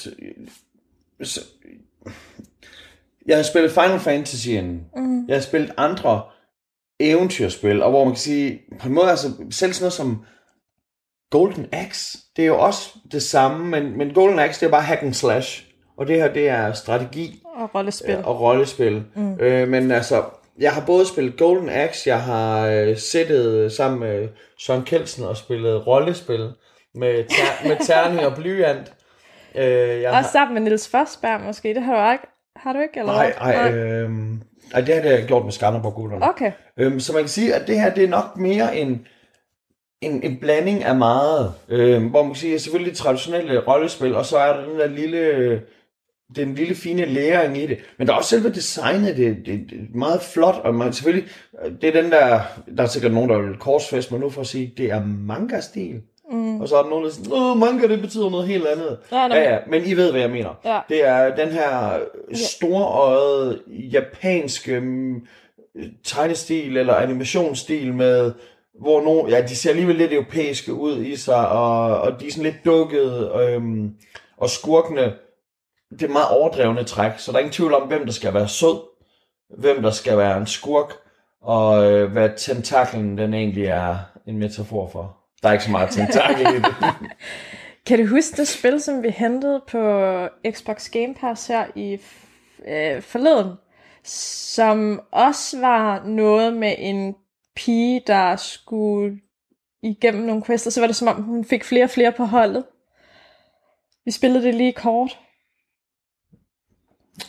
jeg havde spillet Final Fantasy inden. Mm. Jeg har spillet andre eventyrspil, og hvor man kan sige, på en måde, altså selv sådan noget som Golden Axe, det er jo også det samme, men, men Golden Axe, det er bare hack and slash, og det her, det er strategi Og rollespil. ja, og rollespil. Mm. Øh, men altså, jeg har både spillet Golden Axe, jeg har øh, sættet sammen med Søren Kelsen og spillet rollespil med, ter- med terning og blyant. Øh, jeg Også sammen med Nils Forsberg måske. Det har du ikke, har du ikke eller Nej, nej, øh, nej, det har jeg gjort med Skanderborg-gutterne. Okay. Øhm, så man kan sige, at det her, det er nok mere en, en, en blanding af meget. Øhm, hvor man kan sige, at selvfølgelig traditionelle rollespil, og så er der den der lille, den lille fine læring i det. Men der er også selve designet, det, det, det er meget flot, og man selvfølgelig, det er den der, der er sikkert nogen, der vil korsfest mig nu for at sige, det er manga-stil. Mm. Og så er der nogen, der siger, Åh, manga, det betyder noget helt andet. Ja, ja, ja, men I ved, hvad jeg mener. Ja. Det er den her storøjet japanske mm, tegnestil eller animationsstil med, hvor nogen, ja, de ser alligevel lidt europæiske ud i sig, og, og de er sådan lidt dukket, øhm, og skurkene, det er meget overdrevne træk, så der er ingen tvivl om, hvem der skal være sød, hvem der skal være en skurk, og øh, hvad tentaklen den egentlig er en metafor for. Der er ikke så meget tentakel i det. <laughs> Kan du huske det spil, som vi hentede på Xbox Game Pass her i øh, forleden? Som også var noget med en pige, der skulle igennem nogle quests, og så var det som om, hun fik flere og flere på holdet. Vi spillede det lige kort.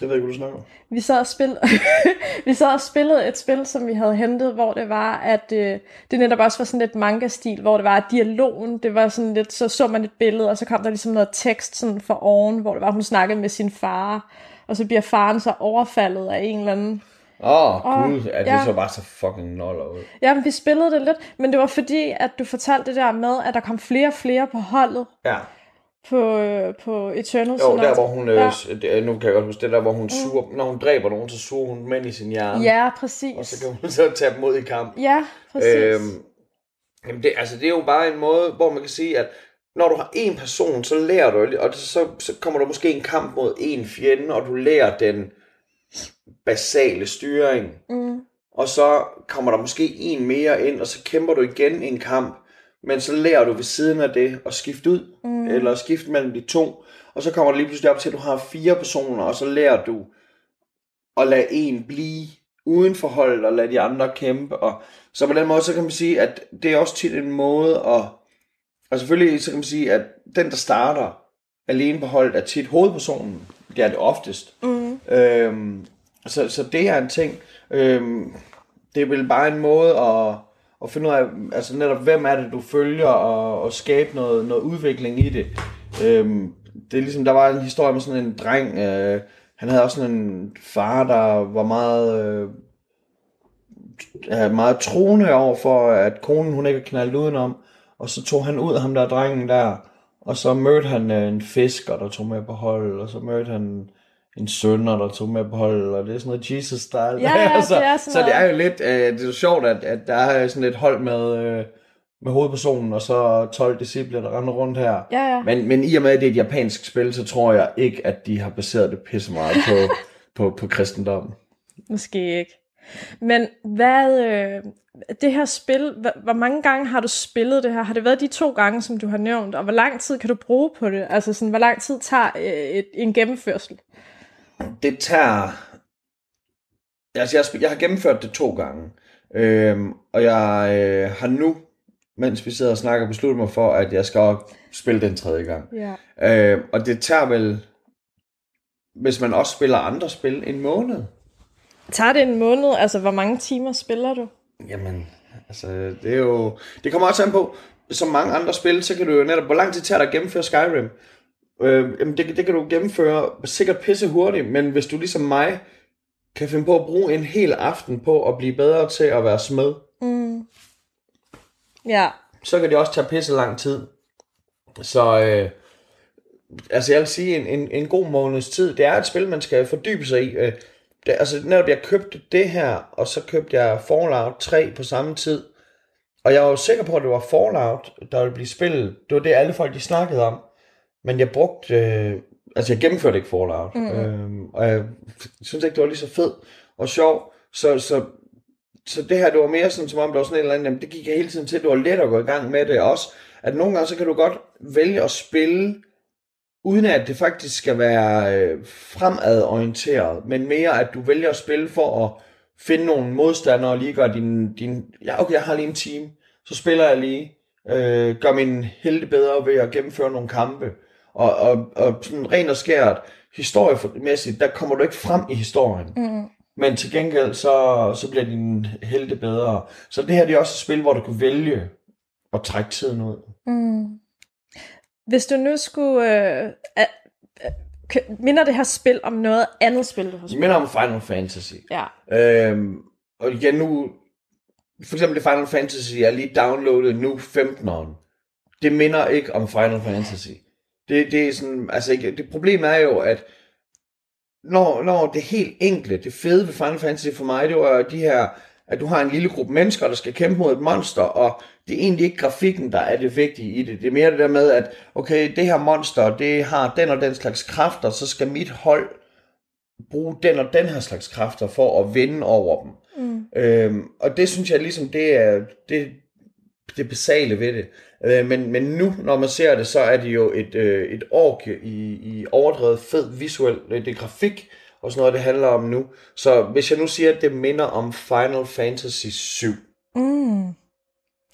Jeg ved ikke, hvad du snakker om. Vi sad, og spil... <laughs> vi sad og spillede et spil, som vi havde hentet, hvor det var, at øh, det netop også var sådan lidt manga-stil, hvor det var, at dialogen, det var sådan lidt, så så man et billede, og så kom der ligesom noget tekst sådan for oven, hvor det var, hun snakkede med sin far, og så bliver faren så overfaldet af en eller anden. Åh, oh, gud, ja, det ja. så bare så fucking noller ud. Ja, men vi spillede det lidt, men det var fordi, at du fortalte det der med, at der kom flere og flere på holdet Ja. På, øh, på Eternal. Jo, der hvor hun, øh, Ja. nu kan jeg godt huske, det der hvor hun suger, når hun dræber nogen, så suger hun dem ind i sin hjerne. Ja, præcis. Og så kan hun <laughs> så tage dem ud i kamp. Ja, præcis. Øhm, jamen det, altså det er jo bare en måde, hvor man kan sige, at når du har en person, så lærer du, og så, så kommer der måske en kamp mod en fjende, og du lærer den basale styring. Mm. Og så kommer der måske en mere ind, og så kæmper du igen en kamp, men så lærer du ved siden af det at skifte ud, mm. eller skifte mellem de to. Og så kommer det lige pludselig op til, at du har fire personer, og så lærer du at lade en blive uden for holdet, og lade de andre kæmpe. Og så på den måde, så kan man sige, at det er også tit en måde at... Og selvfølgelig så kan man sige, at den, der starter alene på holdet, er tit hovedpersonen. Det er det oftest. Mm. Øhm, så, så det er en ting. Øhm, det er vel bare en måde at, at finde ud af, altså netop, hvem er det, du følger, og, og skabe noget, noget udvikling i det. Øhm, det er ligesom, der var en historie med sådan en dreng, øh, han havde også sådan en far, der var meget, øh, øh, meget troende over for, at konen hun ikke knaldt udenom, og så tog han ud af ham der drengen der, og så mødte han øh, en fisker, der tog med på hold, og så mødte han en sønner, der tog med på hold, og det er sådan noget Jesus-style. Ja, <laughs> ja, så, det er sådan så det er jo lidt, øh, det er jo sjovt, at, at der er sådan et hold med, øh, med hovedpersonen, og så 12 disciple, der render rundt her. Ja, ja. Men, men i og med, at det er et japansk spil, så tror jeg ikke, at de har baseret det pisse meget på, <laughs> på, på kristendommen. Måske ikke. Men hvad, øh, det her spil, hvor, hvor mange gange har du spillet det her? Har det været de to gange, som du har nævnt? Og hvor lang tid kan du bruge på det? Altså sådan, hvor lang tid tager øh, et, en gennemførsel? Det tager... Altså, jeg, jeg har gennemført det to gange. Øhm, og jeg øh, har nu, mens vi sidder og snakker, besluttet mig for, at jeg skal spille den tredje gang. Ja. Øh, og det tager vel, hvis man også spiller andre spil, en måned. Tager det en måned? Altså, hvor mange timer spiller du? Jamen, altså, det er jo... Det kommer også an på, som mange andre spil, så kan du jo netop... Hvor lang tid tager det at gennemføre Skyrim? Øh, jamen, det, det kan du gennemføre sikkert pisse hurtigt, men hvis du ligesom mig kan finde på at bruge en hel aften på at blive bedre til at være smed, Mm. Ja. så kan det også tage pisse lang tid. Så øh, altså jeg vil sige, en, en, en god måneds tid, det er et spil, man skal fordybe sig i. Øh, det, altså netop jeg købte det her, og så købte jeg Fallout 3 på samme tid. Og jeg var jo sikker på, at det var Fallout, der ville blive spillet. Det var det, alle folk de snakkede om. Men jeg brugte... Øh, altså jeg gennemførte ikke Fallout. Mm. Øh, og jeg synes ikke, det var lige så fed og sjov. Så, så så det her, det var mere sådan, som om det var sådan et eller andet, jamen, det gik jeg hele tiden til, det var let at gå i gang med det også. At nogle gange, så kan du godt vælge at spille, uden at det faktisk skal være øh, fremadorienteret, men mere at du vælger at spille for at finde nogle modstandere og lige gøre din, din ja okay, jeg har lige en team, så spiller jeg lige, øh, gør min helte bedre ved at gennemføre nogle kampe. Og, og, og sådan rent og skært, historiemæssigt, der kommer du ikke frem i historien. Mm. Men til gengæld, så, så bliver din helte bedre. Så det her det er også et spil, hvor du kan vælge at trække tiden ud. Mm. Hvis du nu skulle... Øh, øh, øh, minder det her spil om noget andet spil, du har spillet? minder om Final Fantasy. Ja. Øhm, og igen nu, for eksempel det Final Fantasy, jeg lige downloadet nu 15'eren. Det minder ikke om Final Fantasy. Det, det er sådan, altså ikke, det problem er jo, at når, når det helt enkle, det fede ved Final Fantasy for mig, det var de her, at du har en lille gruppe mennesker, der skal kæmpe mod et monster, og det er egentlig ikke grafikken, der er det vigtige i det. Det er mere det der med, at okay, det her monster, det har den og den slags kræfter, så skal mit hold bruge den og den her slags kræfter for at vinde over dem. Mm. Øhm, og det synes jeg ligesom, det er det, det basale ved det. Øh, men, men nu, når man ser det, så er det jo et, øh, et orke i, i overdrevet fed visuel, det er grafik, og sådan noget, det handler om nu. Så hvis jeg nu siger, at det minder om Final Fantasy 7, Mm.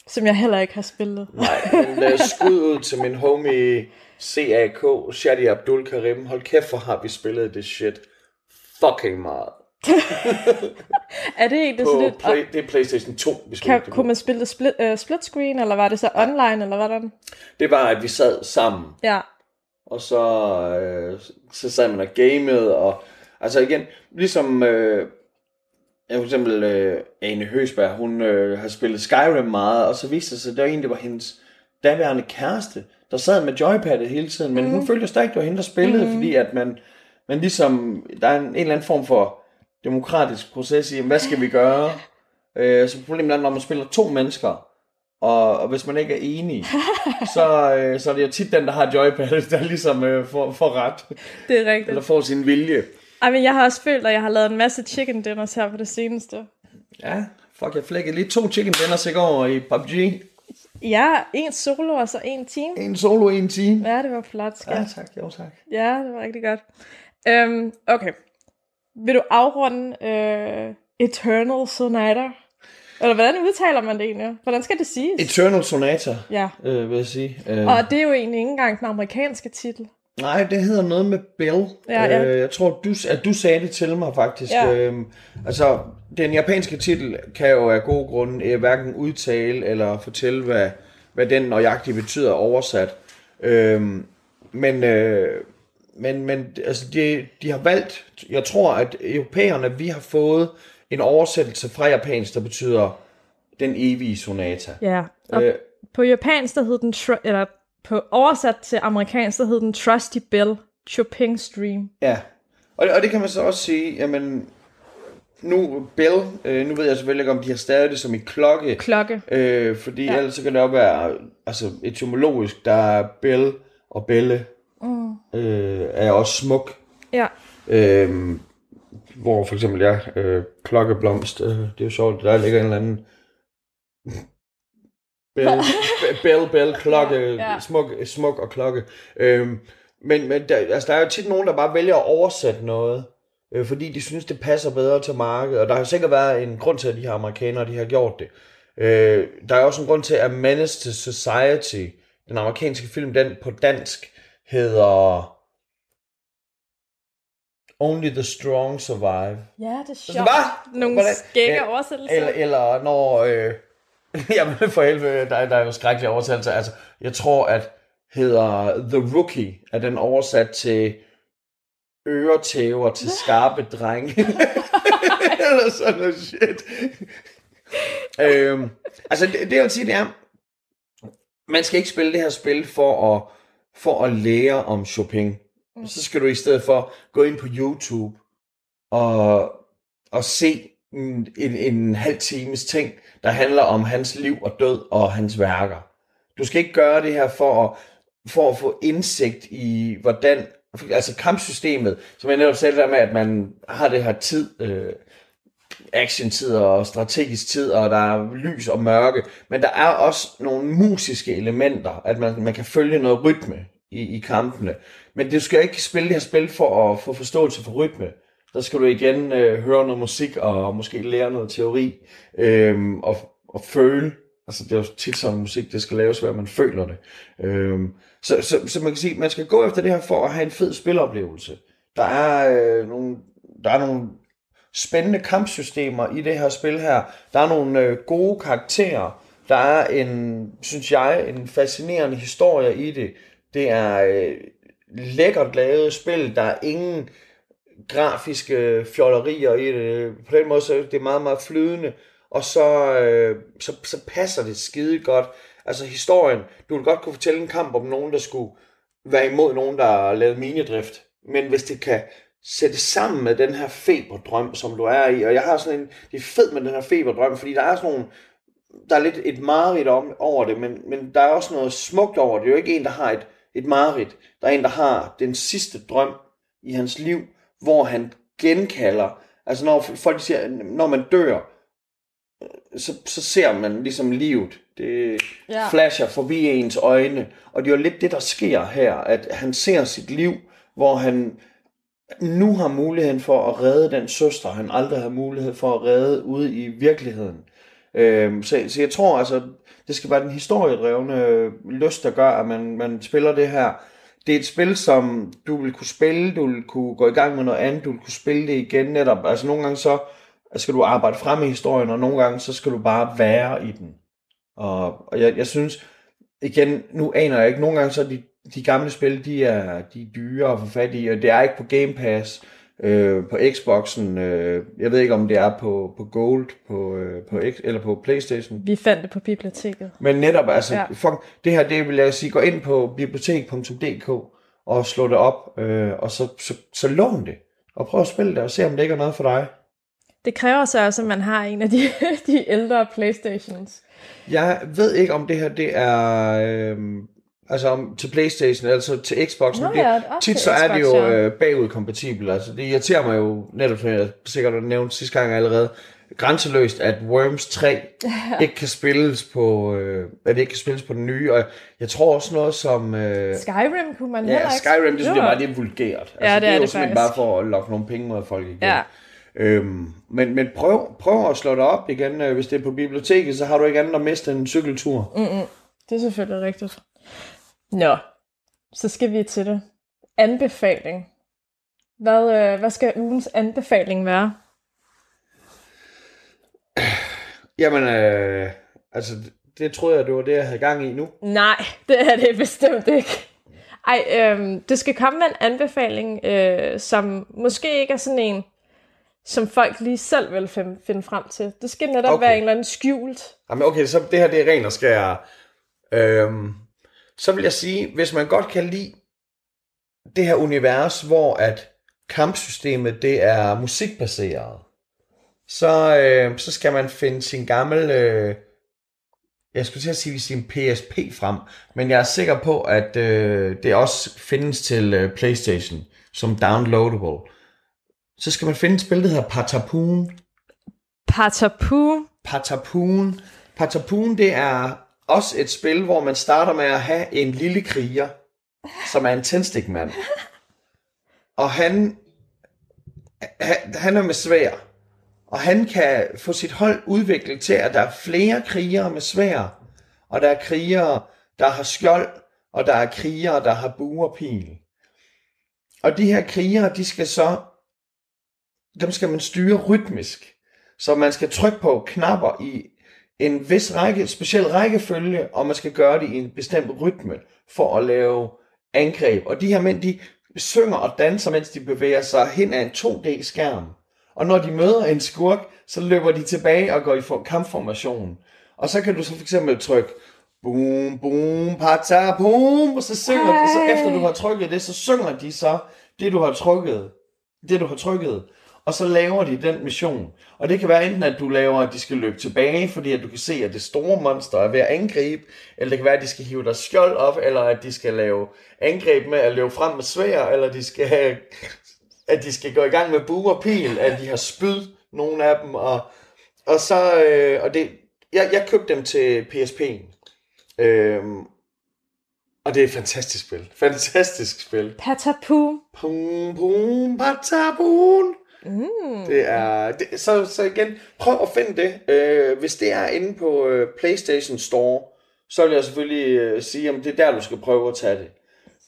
Som jeg heller ikke har spillet. Nej, men uh, skud ud til min homie CAK, Shadi Abdul Karim. Hold kæft, hvor har vi spillet det shit fucking meget. <laughs> Er det egentlig På sådan lidt... play, det er Playstation 2, vi Kan, det kunne man spille det split, uh, split screen, eller var det så online, eller hvordan? Det var, at vi sad sammen, Ja. og så, øh, så sad man og gamede, og altså igen, ligesom øh, for eksempel øh, Ane Høsberg, hun øh, har spillet Skyrim meget, og så viste det sig, at det var egentlig var hendes daværende kæreste, der sad med joypadet hele tiden, men mm. hun følte jo stadig, det var hende, der spillede, mm. fordi at man, man ligesom, der er en, en eller anden form for demokratisk proces i, hvad skal vi gøre? <laughs> Øh, så problemet er, når man spiller to mennesker, og, og hvis man ikke er enig, <laughs> så, øh, så er det jo tit den, der har joypadet, <laughs> der ligesom øh, får, får ret, Det er rigtigt. eller får sin vilje. Ej, men jeg har også følt, at jeg har lavet en masse chicken dinners her på det seneste. Ja, fuck, jeg flækkede lige to chicken dinners i går i PUBG. Ja, en solo og så en team. En solo, en team. Ja, det var flot, skat. Ja, tak, jo tak. Ja, det var rigtig godt. Øhm, okay. Vil du afrunde øh, Eternal Sonata? Eller hvordan udtaler man det egentlig? Hvordan skal det siges? Eternal Sonata, ja. øh, vil jeg sige. Øh, Og det er jo egentlig ikke engang den amerikanske titel. Nej, det hedder noget med Bill. Ja, ja. Øh, jeg tror, du, at du sagde det til mig faktisk. Ja. Øhm, altså, den japanske titel kan jo af gode grunde øh, hverken udtale eller fortælle, hvad, hvad den nøjagtigt betyder oversat. Øhm, men, øh, men, men altså, de, de har valgt, jeg tror, at europæerne, vi har fået en oversættelse fra japansk, der betyder den evige sonata. Ja. Og Øh, på japansk, der hed den, eller på oversat til amerikansk, der hed den Trusty Bell Chopin Stream. Ja, og, og det kan man så også sige, jamen, nu Bell, øh, nu ved jeg selvfølgelig ikke, om de har stadig det som i klokke, Klokke. øh, fordi ja. ellers så kan det jo være, altså etymologisk, der er Bell og Belle, Mm. øh, er også smuk, Ja. øh, hvor for eksempel, ja, øh, klokkeblomst, øh, det er jo sjovt, der ligger en eller anden <laughs> Bell, bell, bell, klokke, Ja, ja. Smuk, smuk og klokke. Øhm, men men der, altså, der er jo tit nogen, der bare vælger at oversætte noget, øh, fordi de synes, det passer bedre til markedet. Og der har sikkert været en grund til, at de her amerikanere de har gjort det. Øh, der er også en grund til, at Menace to Society, den amerikanske film, den på dansk hedder Only the Strong Survive. Ja, det er sjovt. hvad? Nogle Hvordan- skægge oversættelser. Eller, eller når... Øh, <laughs> jamen for helvede, der, der er jo skrækkelige oversættelser. Altså, jeg tror, at hedder The Rookie, er den oversat til øretæver til skarpe drenge. <laughs> eller sådan noget shit. <laughs> øhm, altså, det, det jeg vil sige, det er, man skal ikke spille det her spil for at, for at lære om Chopin. Så skal du i stedet for gå ind på YouTube og, og se en, en, en halv times ting, der handler om hans liv og død og hans værker. Du skal ikke gøre det her for at, for at få indsigt i, hvordan, altså kampsystemet, som jeg netop sagde der med, at man har det her tid, øh, action-tid og strategisk tid, og der er lys og mørke, men der er også nogle musiske elementer, at man, man kan følge noget rytme i, i kampene. Men du skal ikke spille det her spil for at få forståelse for rytme. Der skal du igen øh, høre noget musik og måske lære noget teori øh, og, og føle. Altså det er jo tit sådan musik, det skal laves, hvad man føler det. Øh, så, så, så man kan sige, man skal gå efter det her for at have en fed spiloplevelse. Der er øh, nogle, der er nogle spændende kampsystemer i det her spil her. Der er nogle øh, gode karakterer. Der er en, synes jeg, en fascinerende historie i det. Det er øh, lækkert lavet spil. Der er ingen grafiske fjollerier i det. På den måde så er det meget, meget flydende. Og så, øh, så, så passer det skide godt. Altså historien, du vil godt kunne fortælle en kamp om nogen, der skulle være imod nogen, der lavede minedrift. Men hvis det kan sætte sammen med den her feberdrøm, som du er i, og jeg har sådan en, det er fedt med den her feberdrøm, fordi der er sådan nogle, der er lidt et mareridt om, over det, men, men der er også noget smukt over det. Det er jo ikke en, der har et, et mareridt. Der er en, der har den sidste drøm i hans liv, hvor han genkalder, altså når folk siger, når man dør, så, så ser man ligesom livet. Det Ja. flasher forbi ens øjne. Og det er jo lidt det, der sker her, at han ser sit liv, hvor han nu har muligheden for at redde den søster, han aldrig har mulighed for at redde ude i virkeligheden. Øhm, så, så jeg tror altså, det skal være den historiedrevne øh, lyst, der gør, at man, man spiller det her. Det er et spil, som du vil kunne spille, du vil kunne gå i gang med noget andet, du vil kunne spille det igen netop. Altså nogle gange så skal du arbejde frem i historien, og nogle gange så skal du bare være i den. Og, og jeg, jeg synes, igen, nu aner jeg ikke, nogle gange så er de, de gamle spil, de er, de er dyre at få fat i, og det er ikke på Game Pass, øh, på Xboxen, øh, jeg ved ikke om det er på, på Gold, på, øh, på X, eller på Playstation. Vi fandt det på biblioteket. Men netop, altså, Ja. fuck, det her, det vil jeg sige, gå ind på bibliotek.dk og slå det op, øh, og så, så, så lån det, og prøv at spille det, og se om det ikke er noget for dig. Det kræver så også, at man har en af de, <laughs> de ældre Playstations. Jeg ved ikke, om det her, det er... Øh, altså om, til Playstation, altså til Xbox. Nå men ja, det, også tit så er det jo ja. øh, bagudkompatibelt. Altså det irriterer mig jo netop, som jeg sikkert har nævnt sidste gang allerede, grænseløst, at Worms 3 <laughs> ikke kan spilles på, øh, at det ikke kan spilles på den nye. Og jeg tror også noget som... Øh, Skyrim kunne man heller Ja, ikke. Skyrim, det synes jeg bare, det er vulgært. Altså, Ja, det det er er jo det simpelthen faktisk. bare for at lokke nogle penge ud af folk igen. Ja. Øhm, men, men prøv, prøv at slå det op igen, øh, hvis det er på biblioteket, så har du ikke andet at miste en cykeltur. Mm-mm. Det er selvfølgelig rigtigt. Nå, så skal vi til det. Anbefaling. Hvad, øh, hvad skal ugens anbefaling være? Jamen, øh, altså, det, troede jeg, det var det, jeg havde gang i nu. Nej, det er det bestemt ikke. Ej, øhm, det skal komme med en anbefaling, øh, som måske ikke er sådan en, som folk lige selv vil finde, frem til. Det skal netop okay. Være en eller anden skjult. Jamen, okay, så det her, det er ren og skær. Øhm, så vil jeg sige, hvis man godt kan lide det her univers, hvor at kampsystemet, det er musikbaseret, så, øh, så skal man finde sin gamle, øh, jeg skulle til at sige sin PSP frem, men jeg er sikker på, at øh, det også findes til øh, Playstation som downloadable. Så skal man finde et spil, der hedder Patapon. Patapu. Patapun. Patapun, det er også et spil, hvor man starter med at have en lille kriger, som er en tændstikmand. Og han, han, han er med svær. Og han kan få sit hold udviklet til, at der er flere krigere med svær. Og der er krigere, der har skjold, og der er krigere, der har bue og pil. Og de her krigere, de skal så, dem skal man styre rytmisk. Så man skal trykke på knapper i en vis række, speciel rækkefølge, og man skal gøre det i en bestemt rytme for at lave angreb. Og de her mænd, de synger og danser, mens de bevæger sig hen ad en 2D-skærm. Og når de møder en skurk, så løber de tilbage og går i for- kampformation. Og så kan du så for eksempel trykke boom, boom, pata, boom, og så synger de, så efter du har trykket det, så synger de så det, du har trykket. Det, du har trykket. Og så laver de den mission. Og det kan være enten, at du laver, at de skal løbe tilbage, fordi at du kan se, at det store monster er ved at angribe, eller det kan være, at de skal hive deres skjold op, eller at de skal lave angreb med at løbe frem med svær, eller de skal, <laughs> at de skal gå i gang med bue og pil, at de har spyd, nogle af dem, og, og så, øh, og det, jeg, jeg købte dem til PSP'en, øhm, og det er et fantastisk spil, fantastisk spil. Patapu. Pum, pum, patabun. Mm. Det er, det, så, så igen, prøv at finde det. Øh, hvis det er inde på øh, PlayStation Store, så vil jeg selvfølgelig øh, sige, om det er der, du skal prøve at tage det.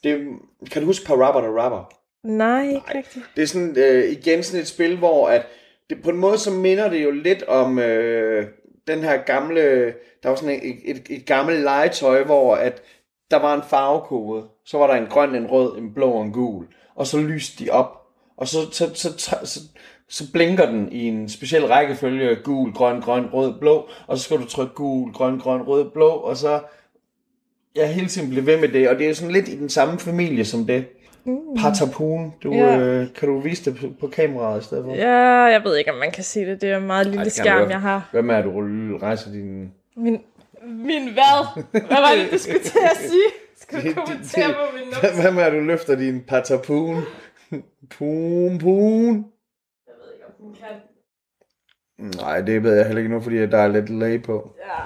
det kan du huske Parappa the Rapper? Nej, ikke rigtigt. Det er sådan, øh, igen sådan et spil, hvor at det, på en måde så minder det jo lidt om øh, den her gamle, der var sådan et, et, et gammelt legetøj, hvor at der var en farvekode, så var der en grøn, en rød, en blå og en gul, og så lyste de op, og så, så, så, så, så, så blinker den i en speciel rækkefølge, gul, grøn, grøn, rød, blå, og så skal du trykke gul, grøn, grøn, rød, blå, og så jeg hele tiden bliver ved med det, og det er sådan lidt i den samme familie som det. Mm. Patapun, du, Ja. øh, kan du vise det på, på kameraet i stedet for? Ja, jeg ved ikke, om man kan se det. Det er en meget lille Ej, skærm, jeg har. Hvad med, at du rejser din... Min, min hvad? Hvad var det, du skulle til at sige? Skal du kommentere på min numse? Hvad med, at du løfter din patapun? Pum, pum. Jeg ved ikke, om den kan. Nej, det ved jeg heller ikke nu, fordi der er lidt lag på. Ja.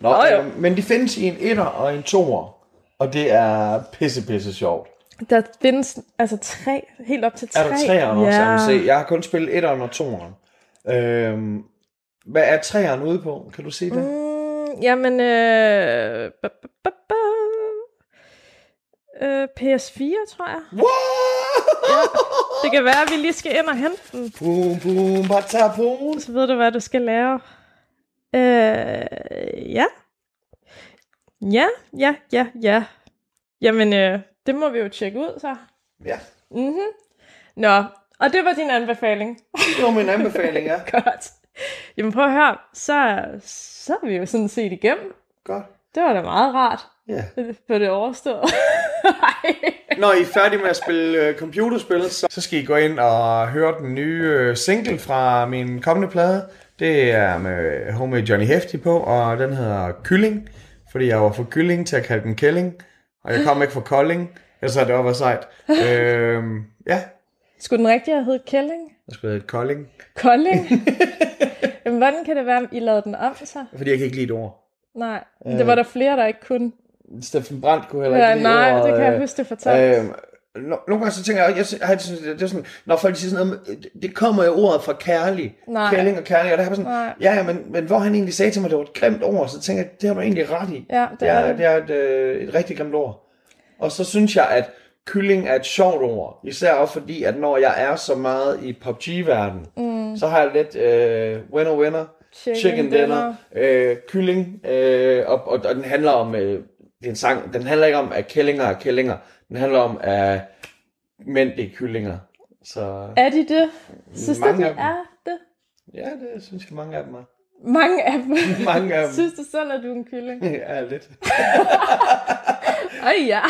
Nå, Nå, jo. øh, men de findes i en etter og en toer. Og det er pisse, pisse sjovt. Der findes altså tre, helt op til tre. Er der træerne også? Ja. Se, jeg har kun spillet etteren og toeren. Øhm, hvad er træerne ude på? Kan du se det? Mm, jamen, øh, ba, ba, ba, ba. Øh, PS4, tror jeg. What? Det kan være, at vi lige skal ind og hente den. Pum, pum, patapun. Så ved du, hvad du skal lave. Øh, ja. Ja, ja, ja, ja. Jamen, øh, det må vi jo tjekke ud, så. Ja, Mhm. Nå, og det var din anbefaling. det var min anbefaling, ja. <laughs> Godt. Jamen prøv at høre, så, så er vi jo sådan set igennem. Godt. Det var da meget rart Ja. <laughs> på det overstået. <laughs> Når I er færdige med at spille øh, computerspil, så, så skal I gå ind og høre den nye øh, single fra min kommende plade. Det er med homie Johnny Hefti på, og den hedder Kylling, fordi jeg var for kylling til at kalde den kælling, og jeg kom ikke fra Kolding, ellers havde det været sejt. <laughs> øhm, ja, Skulle den rigtige have heddet Kælling? jeg skulle hedde Kolding, Kolding? Jamen, hvordan kan det være, at I lavede den om så? fordi jeg kan ikke lide et ord. Nej, det var der flere, der ikke kunne. Steffen Brandt kunne heller Ja, ikke lide nej, ordet, det kan jeg øh, huske, det fortalte. No- nogle gange så tænker jeg, jeg, jeg har det det er sådan, når folk siger sådan noget, med- det kommer jo ordet fra kærlig, Nej. kælling og kærlig, og har jeg sådan, Nej. ja, ja, men, men hvor han egentlig sagde til mig, det var et grimt ord, så tænker jeg, det har du egentlig ret i. Ja, det det er er, det. det er et, øh, et rigtig grimt ord. Og så synes jeg, at kylling er et sjovt ord, især også fordi, at når jeg er så meget i PUBG-verdenen, mm. så har jeg lidt øh, winner winner, Chicken chicken, dinner, øh, kylling, øh, og, og, og den handler om, øh, det er en sang, den handler ikke om, at kællinger er kællinger, den handler om, at mænd det er kyllinger. Så Er de det? Synes du, de er det? ja, det synes jeg mange af dem er. Mange af dem. <laughs> Mange af dem. Synes du selv, at du er en kylling? <laughs> Ja, lidt. <laughs> Ej ja.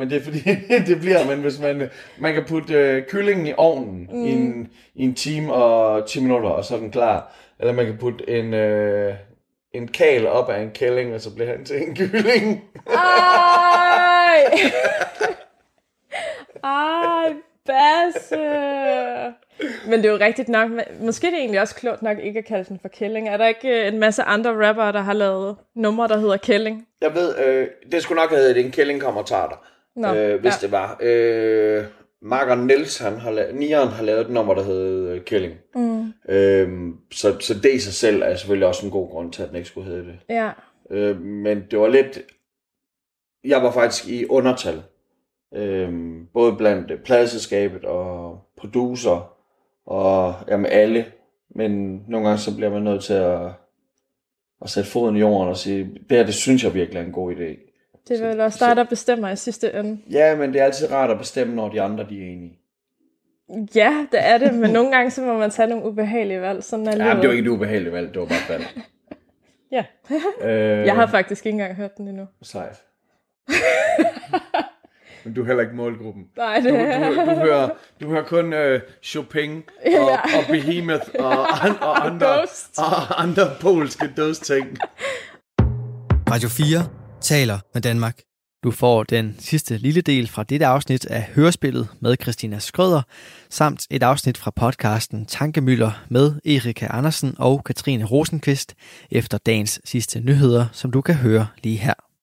Men det er fordi, <laughs> det bliver man, hvis man, man kan putte øh, kyllingen i ovnen mm. i, en, i en time og 10 minutter, og så er den klar. Eller man kan putte en, øh, en kal op af en kælling, og så bliver han til en kylling. Ej. <laughs> Ej, Basse. Men det er jo rigtigt nok. men Måske er det egentlig også klogt nok ikke at kalde den for kælling. Er der ikke øh, en masse andre rappere, der har lavet numre, der hedder kælling? Jeg ved, øh, det skulle nok have heddet, en kælling kommer og tager dig. Nå, øh, hvis ja. det var. Øh, Marker Niels, han har lavet, Nieren har lavet et nummer, der hedder øh, Kælling. Mm. Øh, så, så det i sig selv er selvfølgelig også en god grund til, at den ikke skulle hedde det. Ja. Øh, men det var lidt... Jeg var faktisk i undertal. Øh, både blandt pladeselskabet og producer og jamen alle. Men nogle gange så bliver man nødt til at, at sætte foden i jorden og sige, det her, det synes jeg virkelig er en god idé. Det er vel også dig, der bestemmer i sidste ende. Ja, men det er altid rart at bestemme, når de andre de er enige. Ja, det er det, men <laughs> nogle gange så må man tage nogle ubehagelige valg. Sådan er Ja, men det var ikke et ubehageligt valg, det var bare et valg. <laughs> Ja. øh, Jeg har faktisk ikke engang hørt den endnu. Sejt. <laughs> men du er heller ikke målgruppen. Nej, det Du, er... du, du, hører, du hører kun uh, Chopin og, Ja. og Behemoth og, an, og, andre, Ghost. og andre polske dødsting. Radio 4 taler med Danmark. Du får den sidste lille del fra dette afsnit af Hørespillet med Christina Skrøder, samt et afsnit fra podcasten Tankemøller med Erika Andersen og Katrine Rosenqvist efter dagens sidste nyheder, som du kan høre lige her.